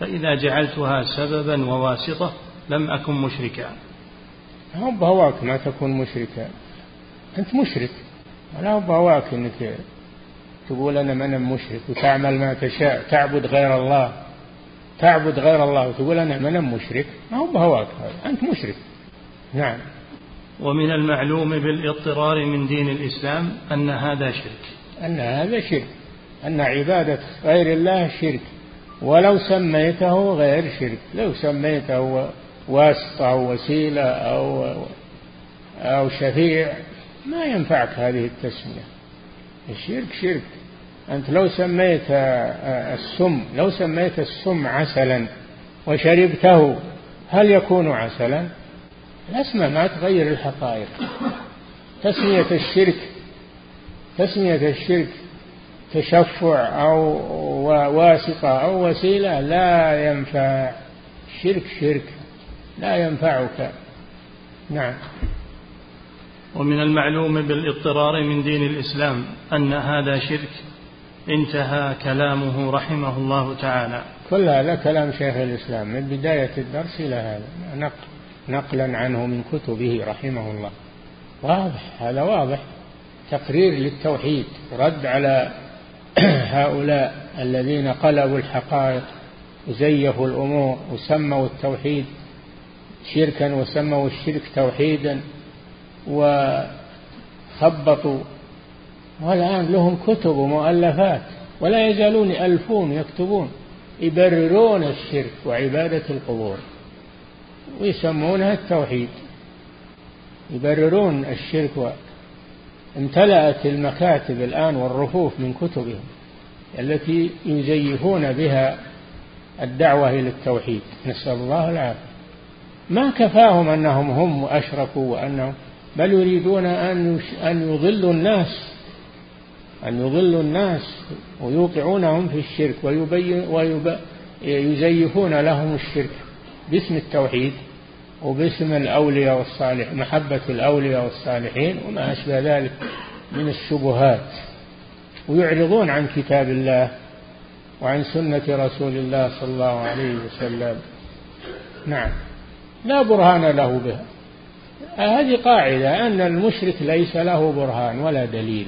فإذا جعلتها سببا وواسطة لم أكن مشركا. هو بهواك ما تكون مشركا. أنت مشرك. ولا هو بهواك أنك تقول أنا من مشرك وتعمل ما تشاء تعبد غير الله. تعبد غير الله وتقول أنا من مشرك؟ ما هو بهواك هذا. أنت مشرك. نعم. ومن المعلوم بالاضطرار من دين الإسلام أن هذا شرك. أن هذا شرك. أن عبادة غير الله شرك. ولو سميته غير شرك. لو سميته واسطة أو وسيلة أو أو شفيع ما ينفعك هذه التسمية. الشرك شرك. أنت لو سميت السم لو سميت السم عسلا وشربته هل يكون عسلا؟ الأسماء ما تغير الحقائق. تسمية الشرك تسمية الشرك تشفع أو واسطة أو وسيلة لا ينفع. شرك شرك لا ينفعك. نعم. ومن المعلوم بالإضطرار من دين الإسلام أن هذا شرك انتهى كلامه رحمه الله تعالى. كل هذا كلام شيخ الإسلام. من بداية الدرس إلى هذا. نقل نقلا عنه من كتبه رحمه الله. واضح. هذا واضح. تقرير للتوحيد. رد على هؤلاء الذين قلبوا الحقائق وزيفوا الأمور وسموا التوحيد شركا وسموا الشرك توحيدا وخبطوا والآن لهم كتب ومؤلفات ولا يزالون يألفون يكتبون يبررون الشرك وعبادة القبور. ويسمونها التوحيد. يبررون الشرك امتلأت المكاتب الآن والرفوف من كتبهم التي يزيفون بها الدعوة إلى التوحيد. نسأل الله العافية. ما كفاهم أنهم هم أشركوا وأنهم بل يريدون أن أن يضلوا الناس أن يضلوا الناس ويوقعونهم في الشرك ويزيفون لهم الشرك باسم التوحيد وباسم الأولياء والصالح محبة الأولياء والصالحين وما أشبه ذلك من الشبهات. ويعرضون عن كتاب الله وعن سنة رسول الله صلى الله عليه وسلم. نعم. لا برهان له بها. هذه قاعدة أن المشرك ليس له برهان ولا دليل.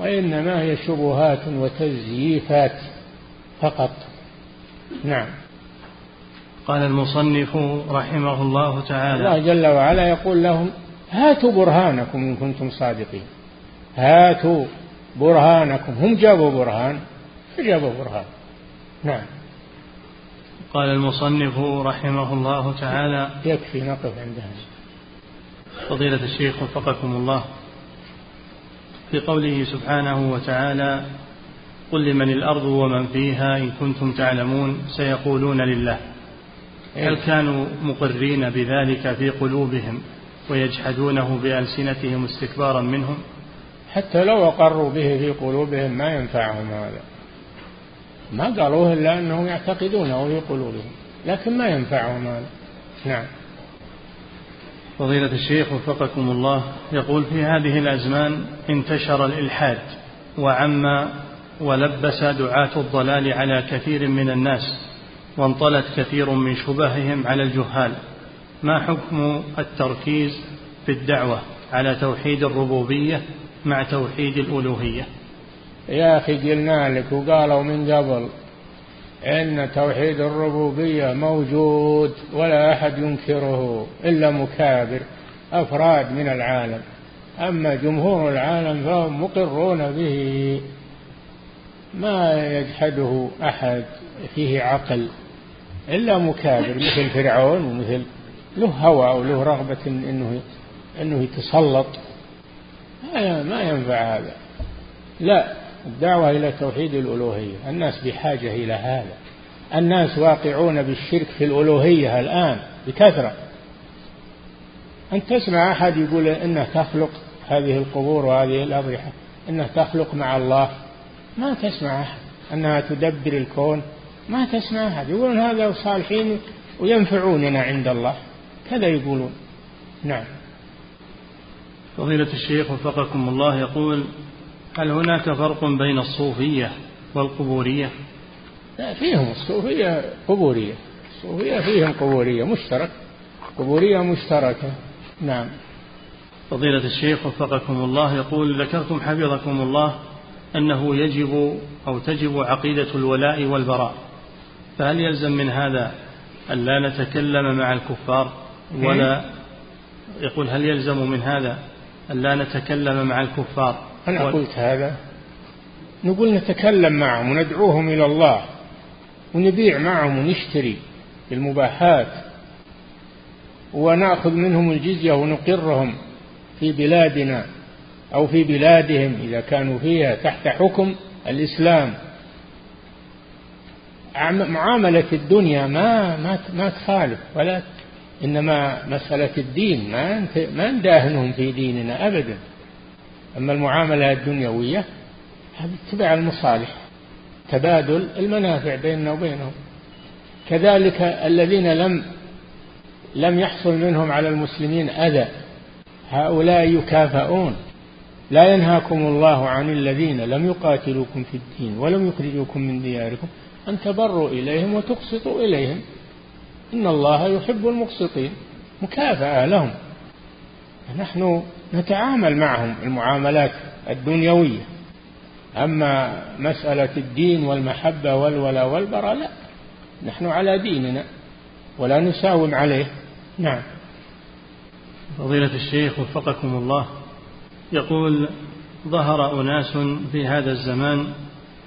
وإنما هي شبهات وتزييفات فقط. نعم. قال المصنف رحمه الله تعالى الله جل وعلا يقول لهم هاتوا برهانكم إن كنتم صادقين. هاتوا برهانكم. هم جابوا برهان فجابوا برهان. نعم. قال المصنف رحمه الله تعالى يكفي نقف عندها فضيلة الشيخ وفقكم الله. في قوله سبحانه وتعالى قل لمن الأرض ومن فيها إن كنتم تعلمون سيقولون لله. هل إيه. كانوا مقرين بذلك في قلوبهم ويجحدونه بألسنتهم استكبارا منهم؟ حتى لو أقروا به في قلوبهم ما ينفعهم هذا. ما قالوه إلا أنهم يعتقدونه في قلوبهم لكن ما ينفعهم هذا. نعم. فضيلة الشيخ وفقكم الله يقول في هذه الأزمان انتشر الإلحاد وعم ولبس دعاة الضلال على كثير من الناس وانطلت كثير من شبههم على الجهال. ما حكم التركيز في الدعوة على توحيد الربوبية مع توحيد الألوهية؟ يا أخي قلنا لك وقالوا من قبل إن توحيد الربوبية موجود ولا أحد ينكره إلا مكابر أفراد من العالم. أما جمهور العالم فهم مقرون به. ما يجحده أحد فيه عقل إلا مكابر مثل فرعون ومثل له هوى وله رغبة إنه إنه يتسلط. ما ينفع هذا. لا. الدعوة إلى توحيد الألوهية. الناس بحاجة إلى هذا. الناس واقعون بالشرك في الألوهية الآن بكثرة. أن تسمع أحد يقول إنه تخلق هذه القبور وهذه الأضرحة إنه تخلق مع الله. ما تسمع أحد. أنها تدبر الكون. ما تسمع أحد. يقولون هذا صالحين وينفعوننا عند الله. كذا يقولون. نعم. فضيلة الشيخ وفقكم الله يقول هل هناك فرق بين الصوفية والقبورية؟ لا فيهم الصوفية قبورية. الصوفية فيهم قبورية مشترك قبورية مشتركة. نعم. فضيلة الشيخ وفقكم الله يقول ذكرتم حفظكم الله أنه يجب أو تجب عقيدة الولاء والبراء. فهل يلزم من هذا أن لا نتكلم مع الكفار؟ ولا يقول هل يلزم من هذا أن لا نتكلم مع الكفار؟ أنا قلت هذا. نقول نتكلم معهم وندعوهم إلى الله ونبيع معهم ونشتري المباحات ونأخذ منهم الجزية ونقرهم في بلادنا أو في بلادهم إذا كانوا فيها تحت حكم الإسلام. معاملة الدنيا ما ما ما تخالف ولا إنما مسألة الدين ما ما نداهنهم في ديننا ابدا. أما المعاملة الدنيوية هذه تبع المصالح تبادل المنافع بيننا وبينهم. كذلك الذين لم لم يحصل منهم على المسلمين أذى هؤلاء يكافئون لا ينهاكم الله عن الذين لم يقاتلوكم في الدين ولم يخرجوكم من دياركم أن تبروا إليهم وتقسطوا إليهم. إن الله يحب المقسطين. مكافأة لهم. نحن نتعامل معهم المعاملات الدنيوية. أما مسألة الدين والمحبة والولاء والبراء لا. نحن على ديننا ولا نساوم عليه. نعم. فضيلة الشيخ وفقكم الله يقول ظهر أناس في هذا الزمان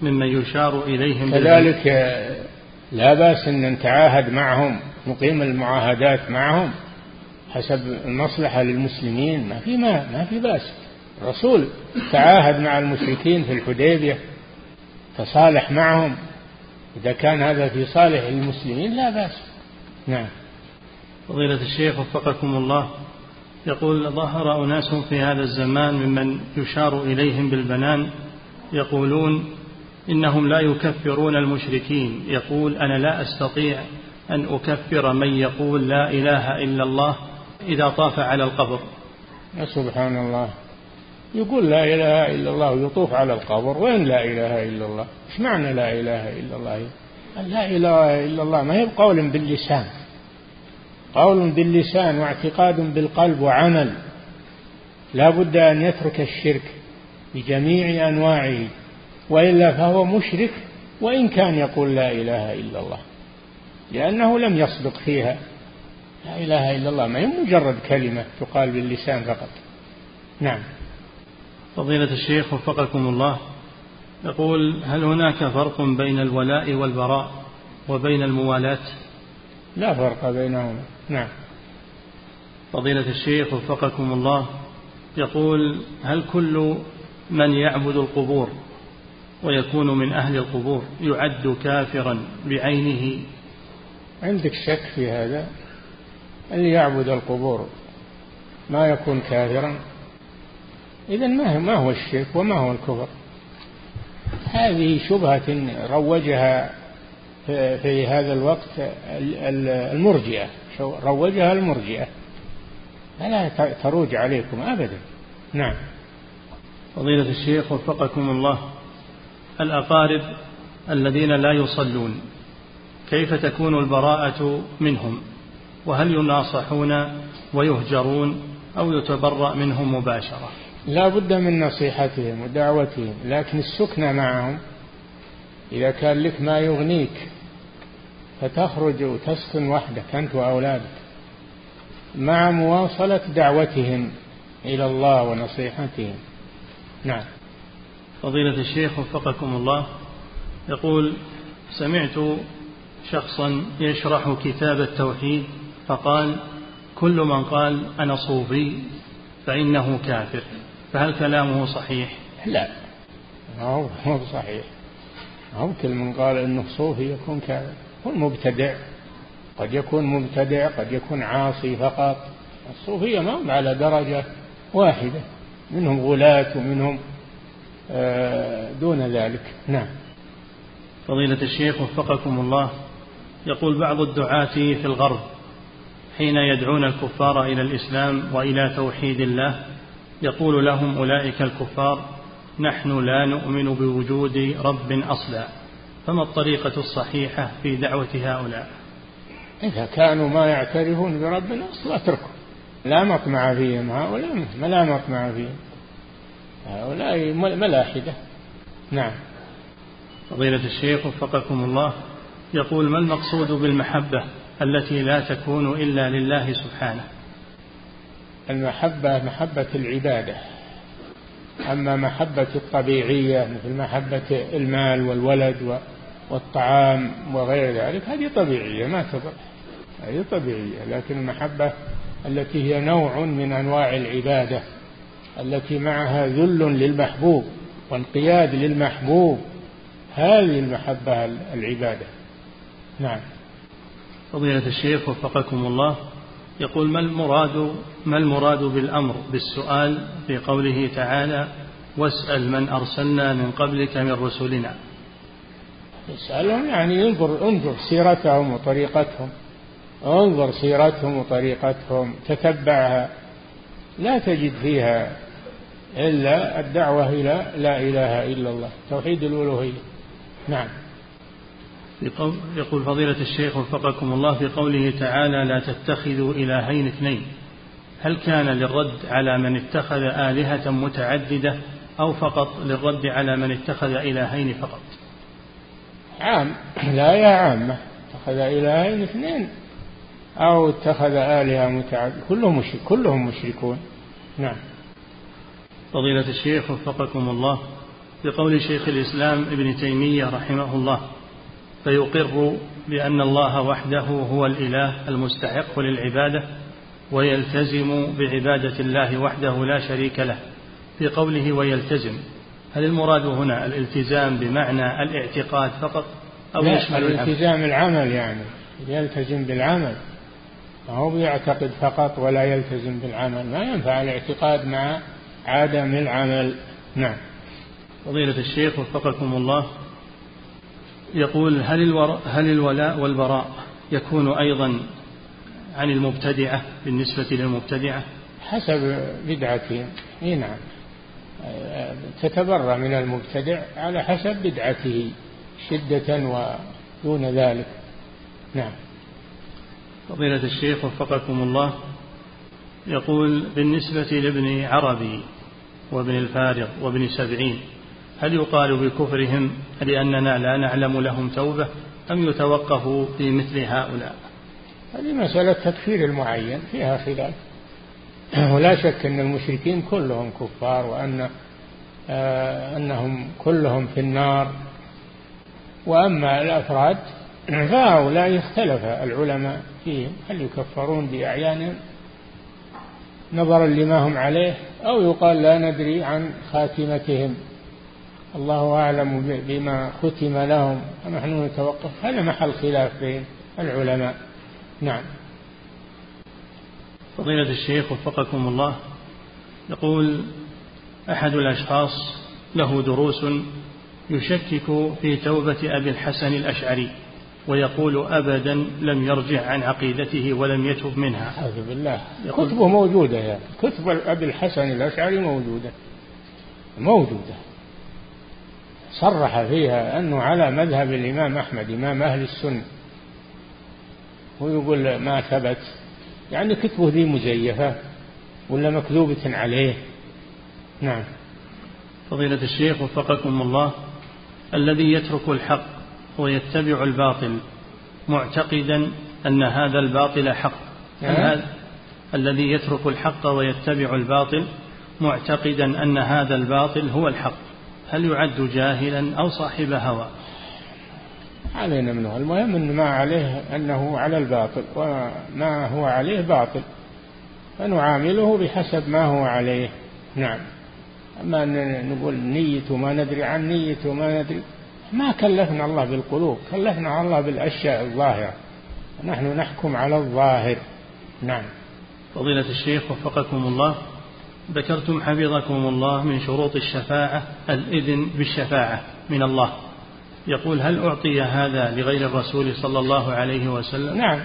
ممن يشار إليهم كذلك لا بأس أن نتعاهد معهم نقيم المعاهدات معهم. حسب المصلحة للمسلمين ما في ما ما في بأس. الرسول تعاهد مع المشركين في الحديبية تصالح معهم. إذا كان هذا في صالح المسلمين لا بأس. نعم. فضيلة الشيخ وفقكم الله يقول ظهر أناس في هذا الزمان ممن يشار إليهم بالبنان يقولون إنهم لا يكفرون المشركين. يقول أنا لا أستطيع أن أكفر من يقول لا إله إلا الله إذا طاف على القبر. سبحان الله. يقول لا إله إلا الله ويطوف على القبر وين لا إله إلا الله؟ إيش معنى لا إله إلا الله؟ لا إله إلا الله ما هي بقول باللسان. قول باللسان واعتقاد بالقلب وعمل. لا بد أن يترك الشرك بجميع أنواعه وإلا فهو مشرك وإن كان يقول لا إله إلا الله لأنه لم يصدق فيها. لا إله إلا الله ما هي مجرد كلمة تقال باللسان فقط. نعم. فضيلة الشيخ وفقكم الله يقول هل هناك فرق بين الولاء والبراء وبين الموالاة؟ لا فرق بينهما. نعم. فضيلة الشيخ وفقكم الله يقول هل كل من يعبد القبور ويكون من أهل القبور يعد كافرا بعينه؟ عندك شك في هذا؟ اللي يعبد القبور ما يكون كافرا. إذا ما ما هو الشرك وما هو الكفر؟ هذه شبهة روجها في هذا الوقت المرجئة. روجها المرجئة. فلا تروج عليكم أبدا. نعم. فضيلة الشيخ وفقكم الله الأقارب الذين لا يصلون كيف تكون البراءة منهم؟ وهل يناصحون ويهجرون أو يتبرأ منهم مباشرة؟ لا بد من نصيحتهم ودعوتهم لكن السكنى معهم. إذا كان لك ما يغنيك فتخرج وتسكن وحدك أنت وأولادك. مع مواصلة دعوتهم إلى الله ونصيحتهم. نعم. فضيلة الشيخ وفقكم الله. يقول سمعت شخصا يشرح كتاب التوحيد فقال كل من قال أنا صوفي فإنه كافر. فهل كلامه صحيح؟ لا. هو صحيح. هو كل من قال إنه صوفي يكون كافر. هو مبتدع قد يكون مبتدع قد يكون عاصي فقط. الصوفية ما هم على درجة واحدة. منهم غلاة ومنهم آه، دون ذلك. نعم. فضيلة الشيخ وفقكم الله يقول بعض الدعاة في الغرب حين يدعون الكفار إلى الإسلام وإلى توحيد الله يقول لهم أولئك الكفار نحن لا نؤمن بوجود رب أصلا. فما الطريقة الصحيحة في دعوة هؤلاء؟ إذا كانوا ما يعترفون برب أصلا اتركوا لا مطمع فيهم هؤلاء لا مطمع فيهم. هؤلاء ملاحدة. نعم. فضيلة الشيخ وفقكم الله يقول ما المقصود بالمحبة؟ التي لا تكون إلا لله سبحانه. المحبة محبة العبادة. أما محبة الطبيعية مثل محبة المال والولد والطعام وغير ذلك هذه طبيعية ما تضر. هذه طبيعية. لكن المحبة التي هي نوع من أنواع العبادة التي معها ذل للمحبوب وانقياد للمحبوب هذه المحبة العبادة. نعم. فضيلة الشيخ وفقكم الله يقول ما المراد ما المراد بالأمر بالسؤال في قوله تعالى واسأل من أرسلنا من قبلك من رسلنا اسألهم يعني انظر انظر سيرتهم وطريقتهم. انظر سيرتهم وطريقتهم تتبعها. لا تجد فيها إلا الدعوة إلى لا إله إلا الله. توحيد الألوهية. نعم. يقول فضيلة الشيخ وفقكم الله في قوله تعالى لا تتخذوا إلهين اثنين. هل كان للرد على من اتخذ آلهة متعددة أو فقط للرد على من اتخذ إلهين فقط؟ عام. لا يا عامة اتخذ إلهين اثنين أو اتخذ آلهة متعددة. كلهم مشرك كلهم مشركون. نعم. فضيلة الشيخ وفقكم الله بقول شيخ الإسلام ابن تيمية رحمه الله فيقر بأن الله وحده هو الإله المستحق للعبادة ويلتزم بعبادة الله وحده لا شريك له. في قوله ويلتزم هل المراد هنا الالتزام بمعنى الاعتقاد فقط أو يشمل الالتزام العمل يعني يلتزم بالعمل. ما هو يعتقد فقط ولا يلتزم بالعمل ما ينفع الاعتقاد مع عدم العمل. نعم. فضيلة الشيخ وفقكم الله يقول هل, الور... هل الولاء والبراء يكون أيضا عن المبتدعة بالنسبة للمبتدعة حسب بدعتهم. إي نعم. تتبرأ من المبتدع على حسب بدعته شدة ودون ذلك. نعم. فضيلة الشيخ وفقكم الله يقول بالنسبة لابن عربي وابن الفارغ وابن سبعين هل يقال بكفرهم لأننا لا نعلم لهم توبة أم يتوقف في مثل هؤلاء؟ هذه مسألة تكفير المعين فيها خلاف. ولا شك أن المشركين كلهم كفار وأن آه أنهم كلهم في النار. وأما الأفراد فهؤلاء اختلف العلماء فيهم. هل يكفرون بأعيانهم؟ نظرا لما هم عليه أو يقال لا ندري عن خاتمتهم. الله أعلم بما ختم لهم ونحن نتوقف. هذا محل خلاف بين العلماء. نعم. فضيلة الشيخ وفقكم الله يقول أحد الأشخاص له دروس يشكك في توبة أبي الحسن الأشعري ويقول أبدا لم يرجع عن عقيدته ولم يتب منها. أعوذ بالله. كتبه موجودة يعني كتب أبي الحسن الأشعري موجودة. موجودة. صرح فيها أنه على مذهب الإمام أحمد إمام أهل السنة. ويقول ما ثبت. يعني كتبه ذي مزيفة ولا مكذوبة عليه. نعم. فضيلة الشيخ وفقكم الله الذي يترك الحق ويتبع الباطل معتقدا أن هذا الباطل حق. هل نعم. هذا الذي يترك الحق ويتبع الباطل معتقدا أن هذا الباطل هو الحق. هل يعد جاهلا أو صاحب هوى؟ علينا منه المهم أن ما عليه أنه على الباطل وما هو عليه باطل. فنعامله بحسب ما هو عليه. نعم. أما أن نقول نيته ما ندري عن نيته ما ندري ما كلفنا الله بالقلوب كلفنا الله بالأشياء الظاهرة. نحن نحكم على الظاهر. نعم. فضيلة الشيخ وفقكم الله. ذكرتم حفظكم الله من شروط الشفاعة الإذن بالشفاعة من الله. يقول هل أعطي هذا لغير الرسول صلى الله عليه وسلم؟ نعم.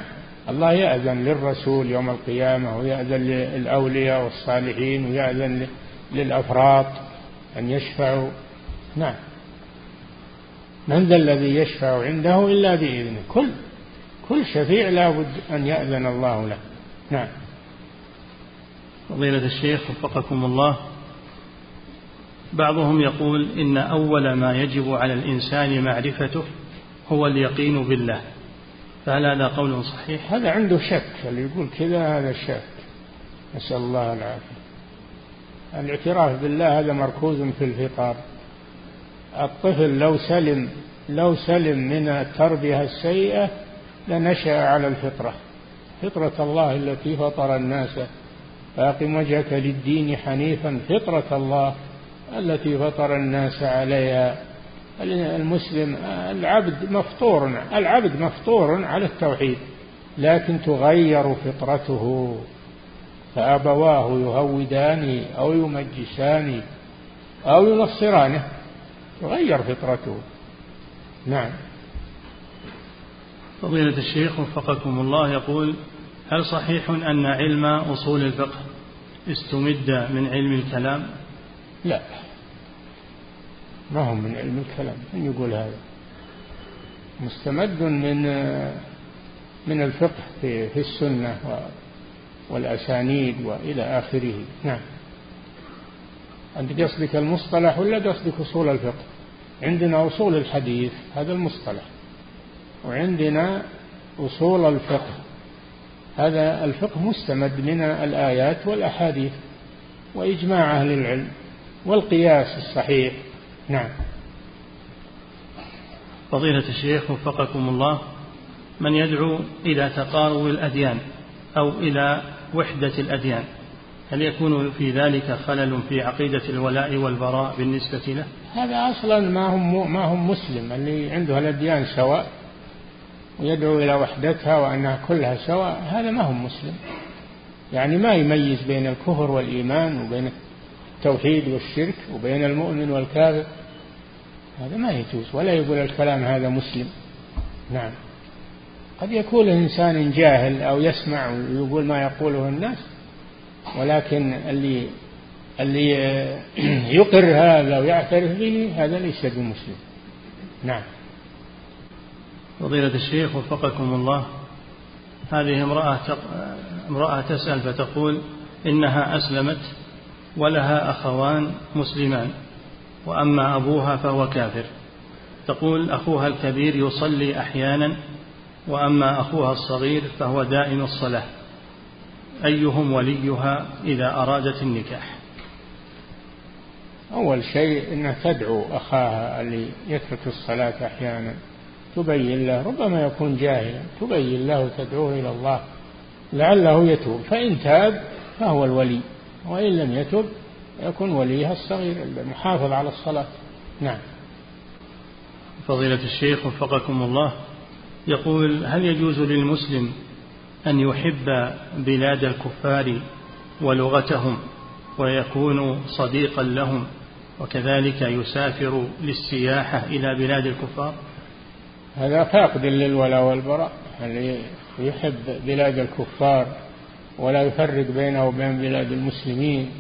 الله يأذن للرسول يوم القيامة ويأذن للأولياء والصالحين ويأذن للأفراط أن يشفعوا. نعم. من ذا الذي يشفع عنده إلا بإذنه؟ كل كل شفيع لا بد أن يأذن الله له. نعم. فضيلة الشيخ وفقكم الله. بعضهم يقول إن أول ما يجب على الإنسان معرفته هو اليقين بالله. فهل هذا قول صحيح؟ هذا عنده شك اللي يقول كذا هذا شك. نسأل الله العافية. الاعتراف بالله هذا مركوز في الفطار الطفل لو سلم لو سلم من التربية السيئة لنشأ على الفطرة. فطرة الله التي فطر الناس فأقم وجهك للدين حنيفا فطرة الله التي فطر الناس عليها. المسلم العبد مفطور العبد مفطور على التوحيد لكن تغير فطرته. فأبواه يهودان أو يمجسان أو ينصرانه تغير فطرته. نعم. فضيلة الشيخ وفقكم الله يقول هل صحيح أن علم أصول الفقه استمد من علم الكلام؟ لا. ما هو من علم الكلام؟ من يقول هذا؟ مستمد من من الفقه في, في السنة والأسانيد وإلى آخره. نعم. أنت قصدك المصطلح ولا قصدك أصول الفقه؟ عندنا أصول الحديث هذا المصطلح. وعندنا أصول الفقه. هذا الفقه مستمد من الآيات والأحاديث وإجماع أهل العلم والقياس الصحيح نعم فضيلة الشيخ وفقكم الله من يدعو إلى تقارب الأديان أو إلى وحدة الأديان هل يكون في ذلك خلل في عقيدة الولاء والبراء بالنسبة له؟ هذا أصلا ما هم ما هم مسلم اللي عنده الأديان سواء ويدعو إلى وحدتها وأنها كلها سواء هذا ما هم مسلم. يعني ما يميز بين الكفر والإيمان وبين التوحيد والشرك وبين المؤمن والكافر هذا ما يجوز ولا يقول الكلام هذا مسلم. نعم. قد يكون الإنسان جاهل أو يسمع ويقول ما يقوله الناس ولكن اللي اللي يقر هذا ويعترف به هذا ليس بمسلم. نعم. فضيلة الشيخ وفقكم الله. هذه امرأة امرأة تسأل فتقول إنها أسلمت ولها أخوان مسلمان وأما أبوها فهو كافر. تقول أخوها الكبير يصلي أحيانا وأما أخوها الصغير فهو دائم الصلاة. أيهم وليها إذا أرادت النكاح؟ أول شيء أنها تدعو أخاها اللي يترك الصلاة أحيانا. تبين له ربما يكون جاهلا تبين له تدعوه إلى الله لعله يتوب. فإن تاب فهو الولي وإن لم يتب يكون وليها الصغير المحافظ على الصلاة. نعم. فضيلة الشيخ وفقكم الله يقول هل يجوز للمسلم أن يحب بلاد الكفار ولغتهم ويكون صديقا لهم وكذلك يسافر للسياحة إلى بلاد الكفار؟ هذا فاقد للولاء والبراء اللي يحب بلاد الكفار ولا يفرق بينه وبين بلاد المسلمين.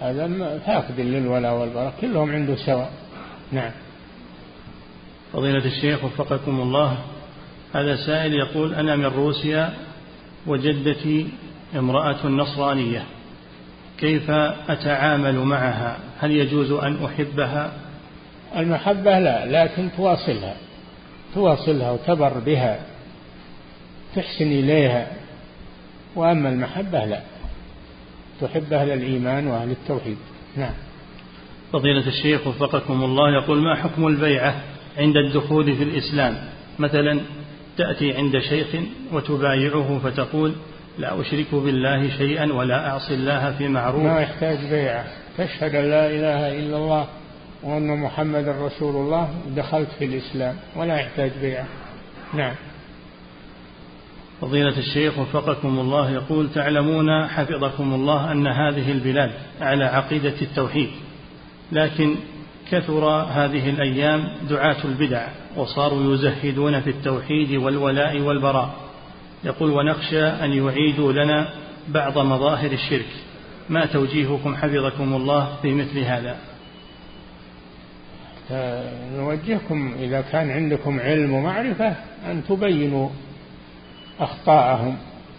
هذا فاقد للولاء والبراء كلهم عنده سواء. نعم. فضيلة الشيخ وفقكم الله. هذا سائل يقول أنا من روسيا وجدتي امرأة نصرانية كيف أتعامل معها؟ هل يجوز أن أحبها؟ المحبة لا لكن تواصلها. تواصلها وتبر بها تحسن إليها وأما المحبة لا. تحب أهل الإيمان وأهل التوحيد. نعم. فضيلة الشيخ وفقكم الله يقول ما حكم البيعة عند الدخول في الإسلام؟ مثلا تأتي عند شيخ وتبايعه فتقول لا أشرك بالله شيئا ولا أعصي الله في معروف. ما يحتاج بيعة. تشهد أن لا إله إلا الله وأن محمد رسول الله دخلت في الإسلام ولا يحتاج بيعة نعم. فضيلة الشيخ وفقكم الله يقول تعلمون حفظكم الله أن هذه البلاد على عقيدة التوحيد لكن كثر هذه الأيام دعاة البدع وصاروا يزهدون في التوحيد والولاء والبراء. يقول ونخشى أن يعيدوا لنا بعض مظاهر الشرك. ما توجيهكم حفظكم الله في مثل هذا؟ نوجهكم إذا كان عندكم علم ومعرفة أن تبينوا أخطاءهم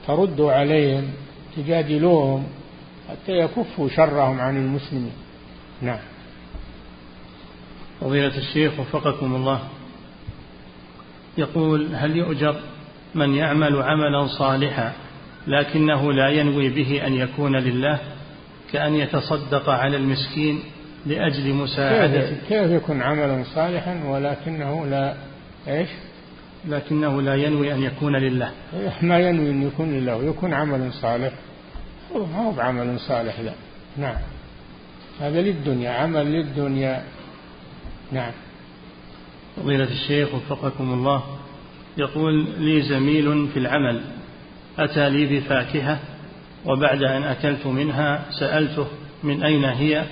تردوا عليهم تجادلوهم حتى يكفوا شرهم عن المسلمين. نعم. فضيلة الشيخ وفقكم الله. يقول هل يؤجر من يعمل عملا صالحا لكنه لا ينوي به أن يكون لله كأن يتصدق على المسكين لأجل مساعدة. كيف, يكون عملا صالحا ولكنه لا إيش؟ لكنه لا ينوي أن يكون لله. ما ينوي أن يكون لله يكون عملا صالح. ما هو بعمل صالح لا. نعم. هذا للدنيا عمل للدنيا. نعم. فضيلة الشيخ وفقكم الله يقول لي زميل في العمل أتى لي بفاكهة وبعد أن أكلت منها سألته من أين هي؟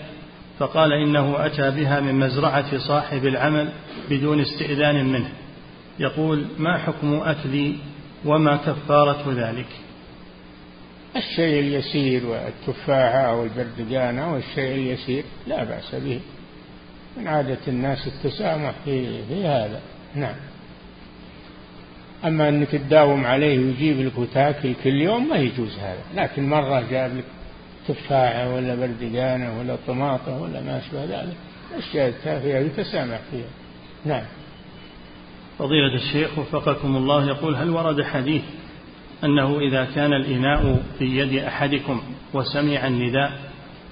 فقال إنه أتى بها من مزرعة صاحب العمل بدون استئذان منه. يقول ما حكم أكلي وما كفارة ذلك؟ الشيء اليسير والتفاحة أو البردقانة والشيء اليسير لا بأس به. من عادة الناس التسامح في, في هذا. نعم. أما أنك تداوم عليه ويجيب لك وتاكل كل يوم ما يجوز هذا لكن مرة جاب لك تفاحة ولا بردقانة ولا طماطة ولا ما أشبه ذلك. الأشياء التافهة يتسامح فيها. نعم. فضيلة الشيخ وفقكم الله يقول هل ورد حديث أنه إذا كان الإناء في يد أحدكم وسمع النداء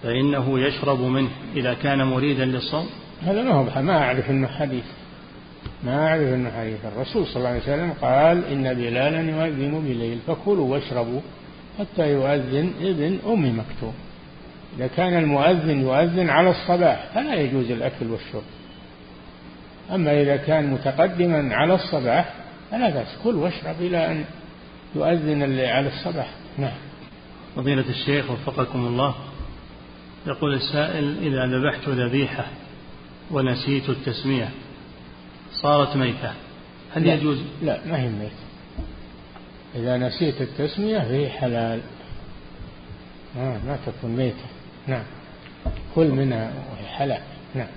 فإنه يشرب منه إذا كان مريدا للصوم؟ هذا ما هو ما أعرف أنه حديث. ما أعرف أنه حديث. الرسول صلى الله عليه وسلم قال إن بلالا يؤذن بليل فكلوا واشربوا. حتى يؤذن ابن أم مكتوم. إذا كان المؤذن يؤذن على الصباح فلا يجوز الأكل والشرب. أما إذا كان متقدما على الصباح فلا بأس. كل واشرب إلى أن يؤذن على الصباح. نعم. فضيلة الشيخ وفقكم الله يقول السائل إذا ذبحت ذبيحة ونسيت التسمية صارت ميتة هل لا يجوز؟ لا ما هي ميتة. إذا نسيت التسمية فهي حلال. آه ما تكون ميتة. نعم. كل منها وهي حلال. نعم.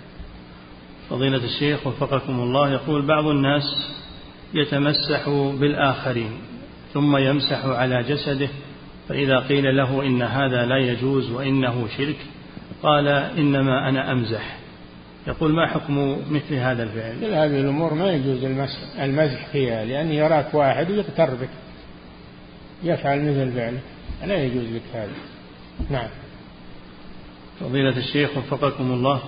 فضيلة الشيخ وفقكم الله يقول بعض الناس يتمسح بالآخرين ثم يمسح على جسده فإذا قيل له إن هذا لا يجوز وإنه شرك قال إنما أنا أمزح. يقول ما حكم مثل هذا الفعل؟ هذه الأمور ما يجوز المزح فيها لأن يراك واحد ويغتر بك. يفعل مثل فعلك لا يجوز لك هذا. نعم. فضيلة الشيخ وفقكم الله.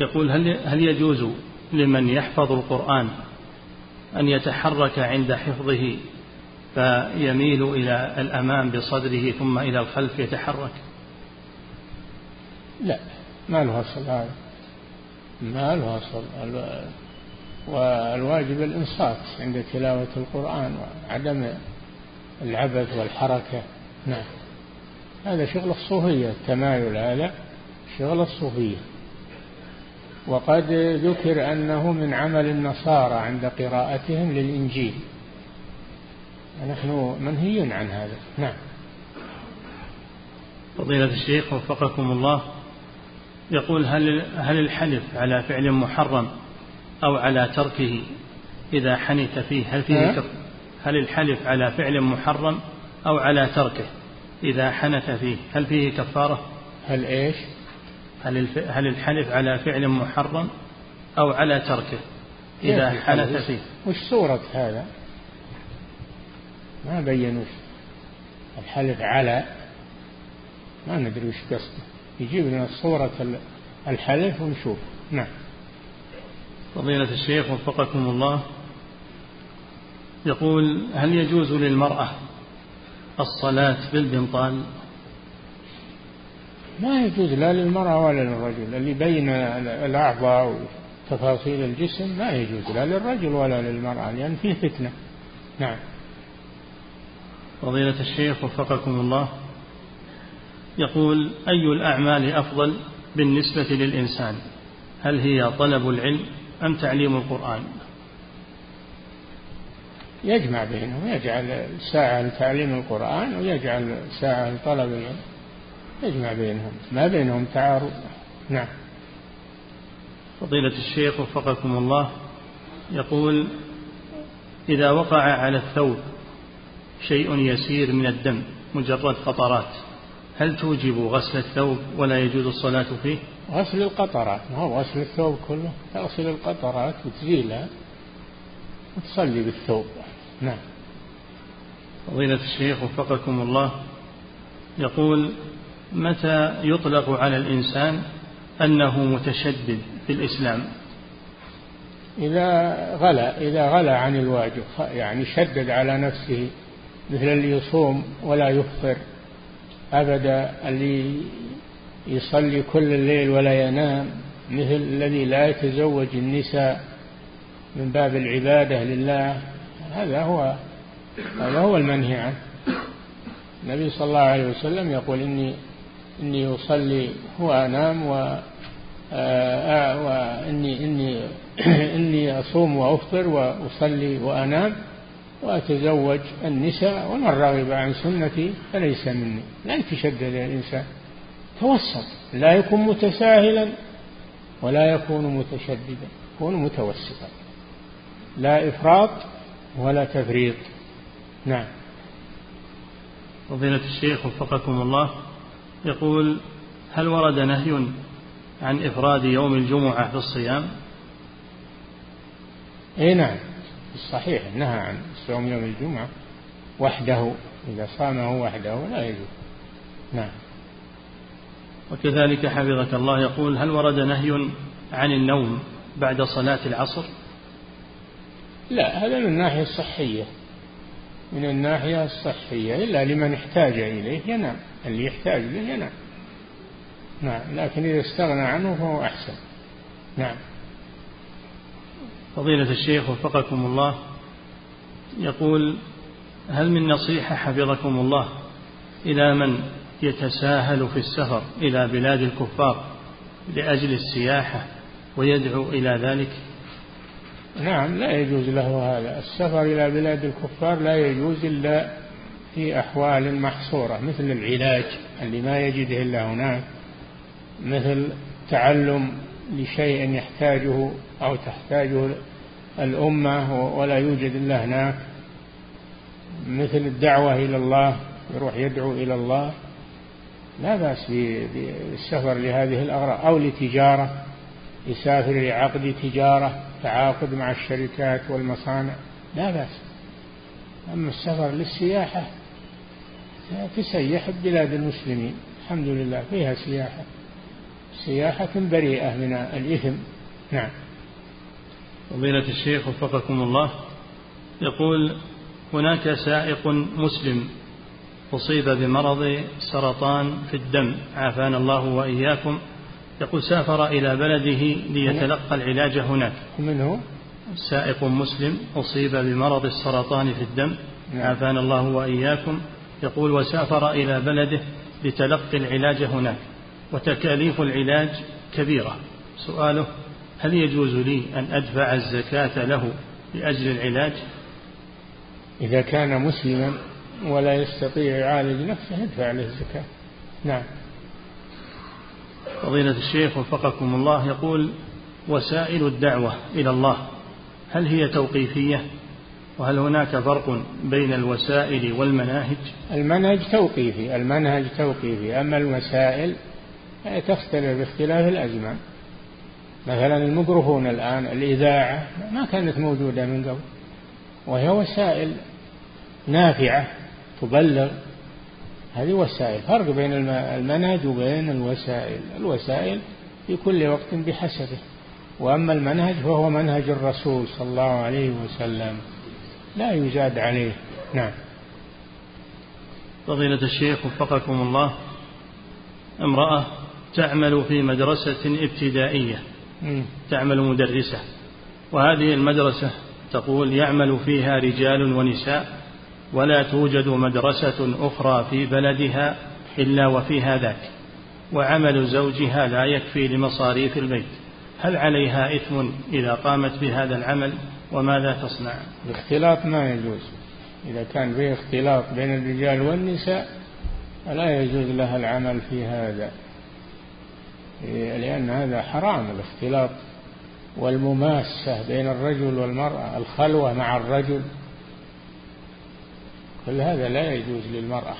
يقول هل هل يجوز لمن يحفظ القرآن أن يتحرك عند حفظه فيميل إلى الأمام بصدره ثم إلى الخلف يتحرك؟ لا. ما له أصل هذا. ما له أصل. والواجب الإنصات عند تلاوة القرآن وعدم العبث والحركة. نعم. هذا شغل الصوفية التمايل هذا شغل الصوفية. وقد ذكر أنه من عمل النصارى عند قراءتهم للإنجيل. نحن منهي عن هذا. نعم. فضيلة الشيخ وفقكم الله يقول هل هل الحلف على فعل محرم أو على تركه إذا حنث فيه؟ هل فيه كف هل الحلف على فعل محرم أو على تركه إذا حنث فيه؟ هل فيه كفارة؟ هل إيش؟ هل هل الحلف على فعل محرم أو على تركه إذا حنث فيه؟ وش صورة هذا؟ ما بينوا الحلف على ما ندري وش قصده. يجيب لنا صورة الحلف ونشوف. نعم. فضيلة الشيخ وفقكم الله. يقول هل يجوز للمرأة الصلاة بالبنطال؟ ما يجوز لا للمرأة ولا للرجل. اللي بين الأعضاء وتفاصيل الجسم ما يجوز لا للرجل ولا للمرأة لأن فيه فتنة. نعم. فضيلة الشيخ وفقكم الله. يقول أي الأعمال أفضل بالنسبة للإنسان؟ هل هي طلب العلم أم تعليم القرآن؟ يجمع بينهم يجعل ساعة لتعليم القرآن ويجعل ساعة لطلب العلم. يجمع بينهم ما بينهم تعارض. نعم. فضيلة الشيخ وفقكم الله يقول إذا وقع على الثوب شيء يسير من الدم مجرد قطرات هل توجب غسل الثوب ولا يجوز الصلاة فيه؟ غسل القطرات ما هو غسل الثوب كله؟ تغسل القطرات وتزيلها وتصلي بالثوب. نعم. فضيلة الشيخ وفقكم الله يقول متى يطلق على الإنسان أنه متشدد في الإسلام؟ إذا غلا إذا غلا عن الواجب يعني شدد على نفسه مثل اللي يصوم ولا يفطر أبدا اللي يصلي كل الليل ولا ينام مثل الذي لا يتزوج النساء من باب العبادة لله. هذا هو هذا هو المنهي عنه. النبي صلى الله عليه وسلم يقول إني إني أصلي وأنام و آه، آه، وإني إني إني أصوم وأفطر وأصلي وأنام وأتزوج النساء ومن رغب عن سنتي فليس مني. لا يتشدد الإنسان. توسط. لا يكون متساهلا ولا يكون متشددا. يكون متوسطا. لا إفراط ولا تفريط. نعم. فضيلة الشيخ وفقكم الله يقول هل ورد نهي عن إفراد يوم الجمعة بالصيام؟ اي نعم. الصحيح نهى عن صوم يوم الجمعة وحده إذا صامه وحده لا يجوز. نعم. وكذلك حفظك الله يقول هل ورد نهي عن النوم بعد صلاة العصر؟ لا هذا من الناحية الصحية. من الناحية الصحية إلا لمن احتاج إليه ينام. اللي يحتاج إليه ينام. نعم لكن إذا استغنى عنه فهو أحسن. نعم. فضيلة الشيخ وفقكم الله يقول هل من نصيحة حفظكم الله إلى من يتساهل في السفر إلى بلاد الكفار لأجل السياحة ويدعو إلى ذلك؟ نعم لا يجوز له هذا. السفر إلى بلاد الكفار لا يجوز إلا في أحوال محصورة مثل العلاج اللي ما يجده إلا هناك مثل تعلم لشيء يحتاجه أو تحتاجه الأمة ولا يوجد إلا هناك مثل الدعوة إلى الله يروح يدعو إلى الله. لا بأس بالسفر لهذه الأغراض أو لتجارة يسافر لعقد تجارة. تعاقد مع الشركات والمصانع لا بأس. أما السفر للسياحة تسيح بلاد المسلمين. الحمد لله فيها سياحة. سياحة بريئة من الإثم. نعم. فضيلة الشيخ وفقكم الله يقول هناك سائق مسلم أصيب بمرض سرطان في الدم عافانا الله وإياكم. يقول سافر إلى بلده ليتلقى العلاج هناك. من هو؟ سائق مسلم أصيب بمرض السرطان في الدم. نعم. عافانا الله وإياكم. يقول وسافر إلى بلده لتلقي العلاج هناك. وتكاليف العلاج كبيرة. سؤاله هل يجوز لي أن أدفع الزكاة له لأجل العلاج؟ إذا كان مسلما ولا يستطيع يعالج نفسه يدفع له الزكاة. نعم. فضيلة الشيخ وفقكم الله يقول وسائل الدعوة إلى الله هل هي توقيفية؟ وهل هناك فرق بين الوسائل والمناهج؟ المنهج توقيفي المنهج توقيفي. أما الوسائل تختلف باختلاف الأزمان مثلا الميكروفون الآن الإذاعة ما كانت موجودة من قبل وهي وسائل نافعة تبلغ هذه وسائل. فرق بين المنهج وبين الوسائل. الوسائل في كل وقت بحسبه. وأما المنهج فهو منهج الرسول صلى الله عليه وسلم. لا يزاد عليه. نعم. فضيلة الشيخ وفقكم الله. امرأة تعمل في مدرسة ابتدائية. تعمل مدرسة. وهذه المدرسة تقول يعمل فيها رجال ونساء. ولا توجد مدرسة أخرى في بلدها إلا وفيها ذاك وعمل زوجها لا يكفي لمصاريف البيت. هل عليها إثم إذا قامت بهذا العمل؟ وماذا تصنع؟ الاختلاط ما يجوز. إذا كان فيه اختلاط بين الرجال والنساء فلا يجوز لها العمل في هذا. لأن هذا حرام الاختلاط والمماسة بين الرجل والمرأة الخلوة مع الرجل. كل هذا لا يجوز للمرأة.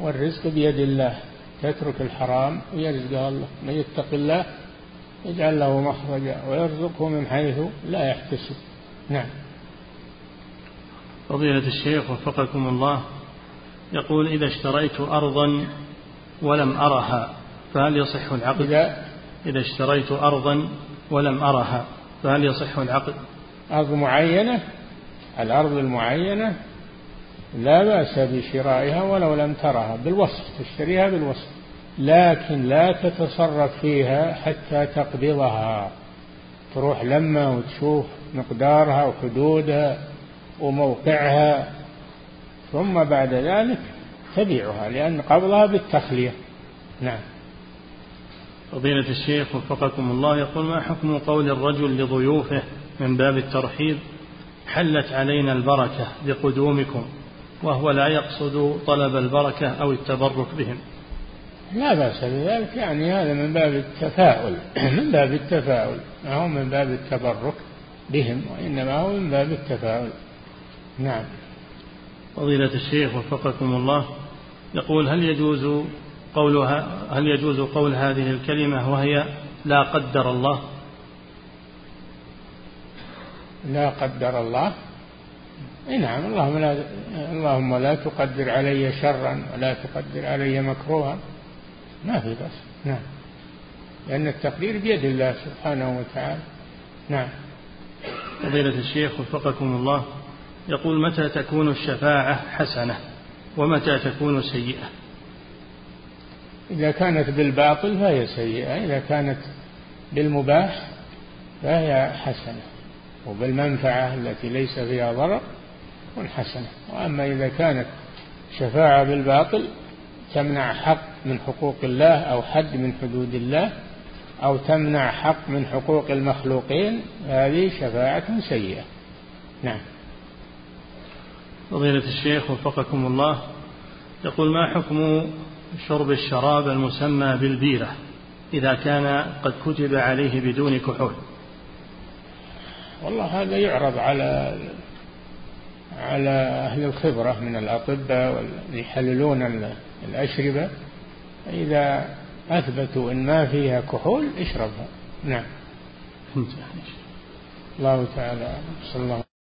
والرزق بيد الله. تترك الحرام ويرزقها الله. من يتق الله يجعل له مخرجا ويرزقه من حيث لا يحتسب. نعم. فضيلة الشيخ وفقكم الله. يقول إذا اشتريت أرضا ولم أرها فهل يصح العقد؟ إذا, إذا اشتريت أرضا ولم أرها فهل يصح العقد؟ أرض معينة الأرض المعينة لا بأس بشرائها ولو لم ترها بالوصف تشتريها بالوصف لكن لا تتصرف فيها حتى تقبضها. تروح لما وتشوف مقدارها وحدودها وموقعها ثم بعد ذلك تبيعها لأن قبضها بالتخلية. نعم. فضيلة الشيخ وفقكم الله يقول ما حكم قول الرجل لضيوفه من باب الترحيب؟ حلت علينا البركة بقدومكم وهو لا يقصد طلب البركة أو التبرك بهم. لا بأس بذلك يعني هذا من باب التفاؤل من باب التفاؤل ما هو من باب التبرك بهم وإنما هو من باب التفاؤل. نعم. فضيلة الشيخ وفقكم الله يقول هل يجوز قولها هل يجوز قول هذه الكلمة وهي لا قدر الله؟ لا قدر الله. نعم اللهم لا اللهم لا تقدر علي شرا ولا تقدر علي مكروها. ما في بس. نعم. لأن التقدير بيد الله سبحانه وتعالى. نعم. فضيلة الشيخ وفقكم الله يقول متى تكون الشفاعة حسنة ومتى تكون سيئة؟ إذا كانت بالباطل فهي سيئة إذا كانت بالمباح فهي حسنة. وبالمنفعة التي ليس فيها ضرر تكون حسنة وأما إذا كانت شفاعة بالباطل تمنع حق من حقوق الله أو حد من حدود الله أو تمنع حق من حقوق المخلوقين هذه شفاعة سيئة. نعم. فضيلة الشيخ وفقكم الله يقول ما حكم شرب الشراب المسمى بالبيرة إذا كان قد كتب عليه بدون كحول؟ والله هذا يعرض على على أهل الخبرة من الأطباء يحللون الأشربة. إذا أثبتوا أن ما فيها كحول اشربها. نعم. الله تعالى صلى الله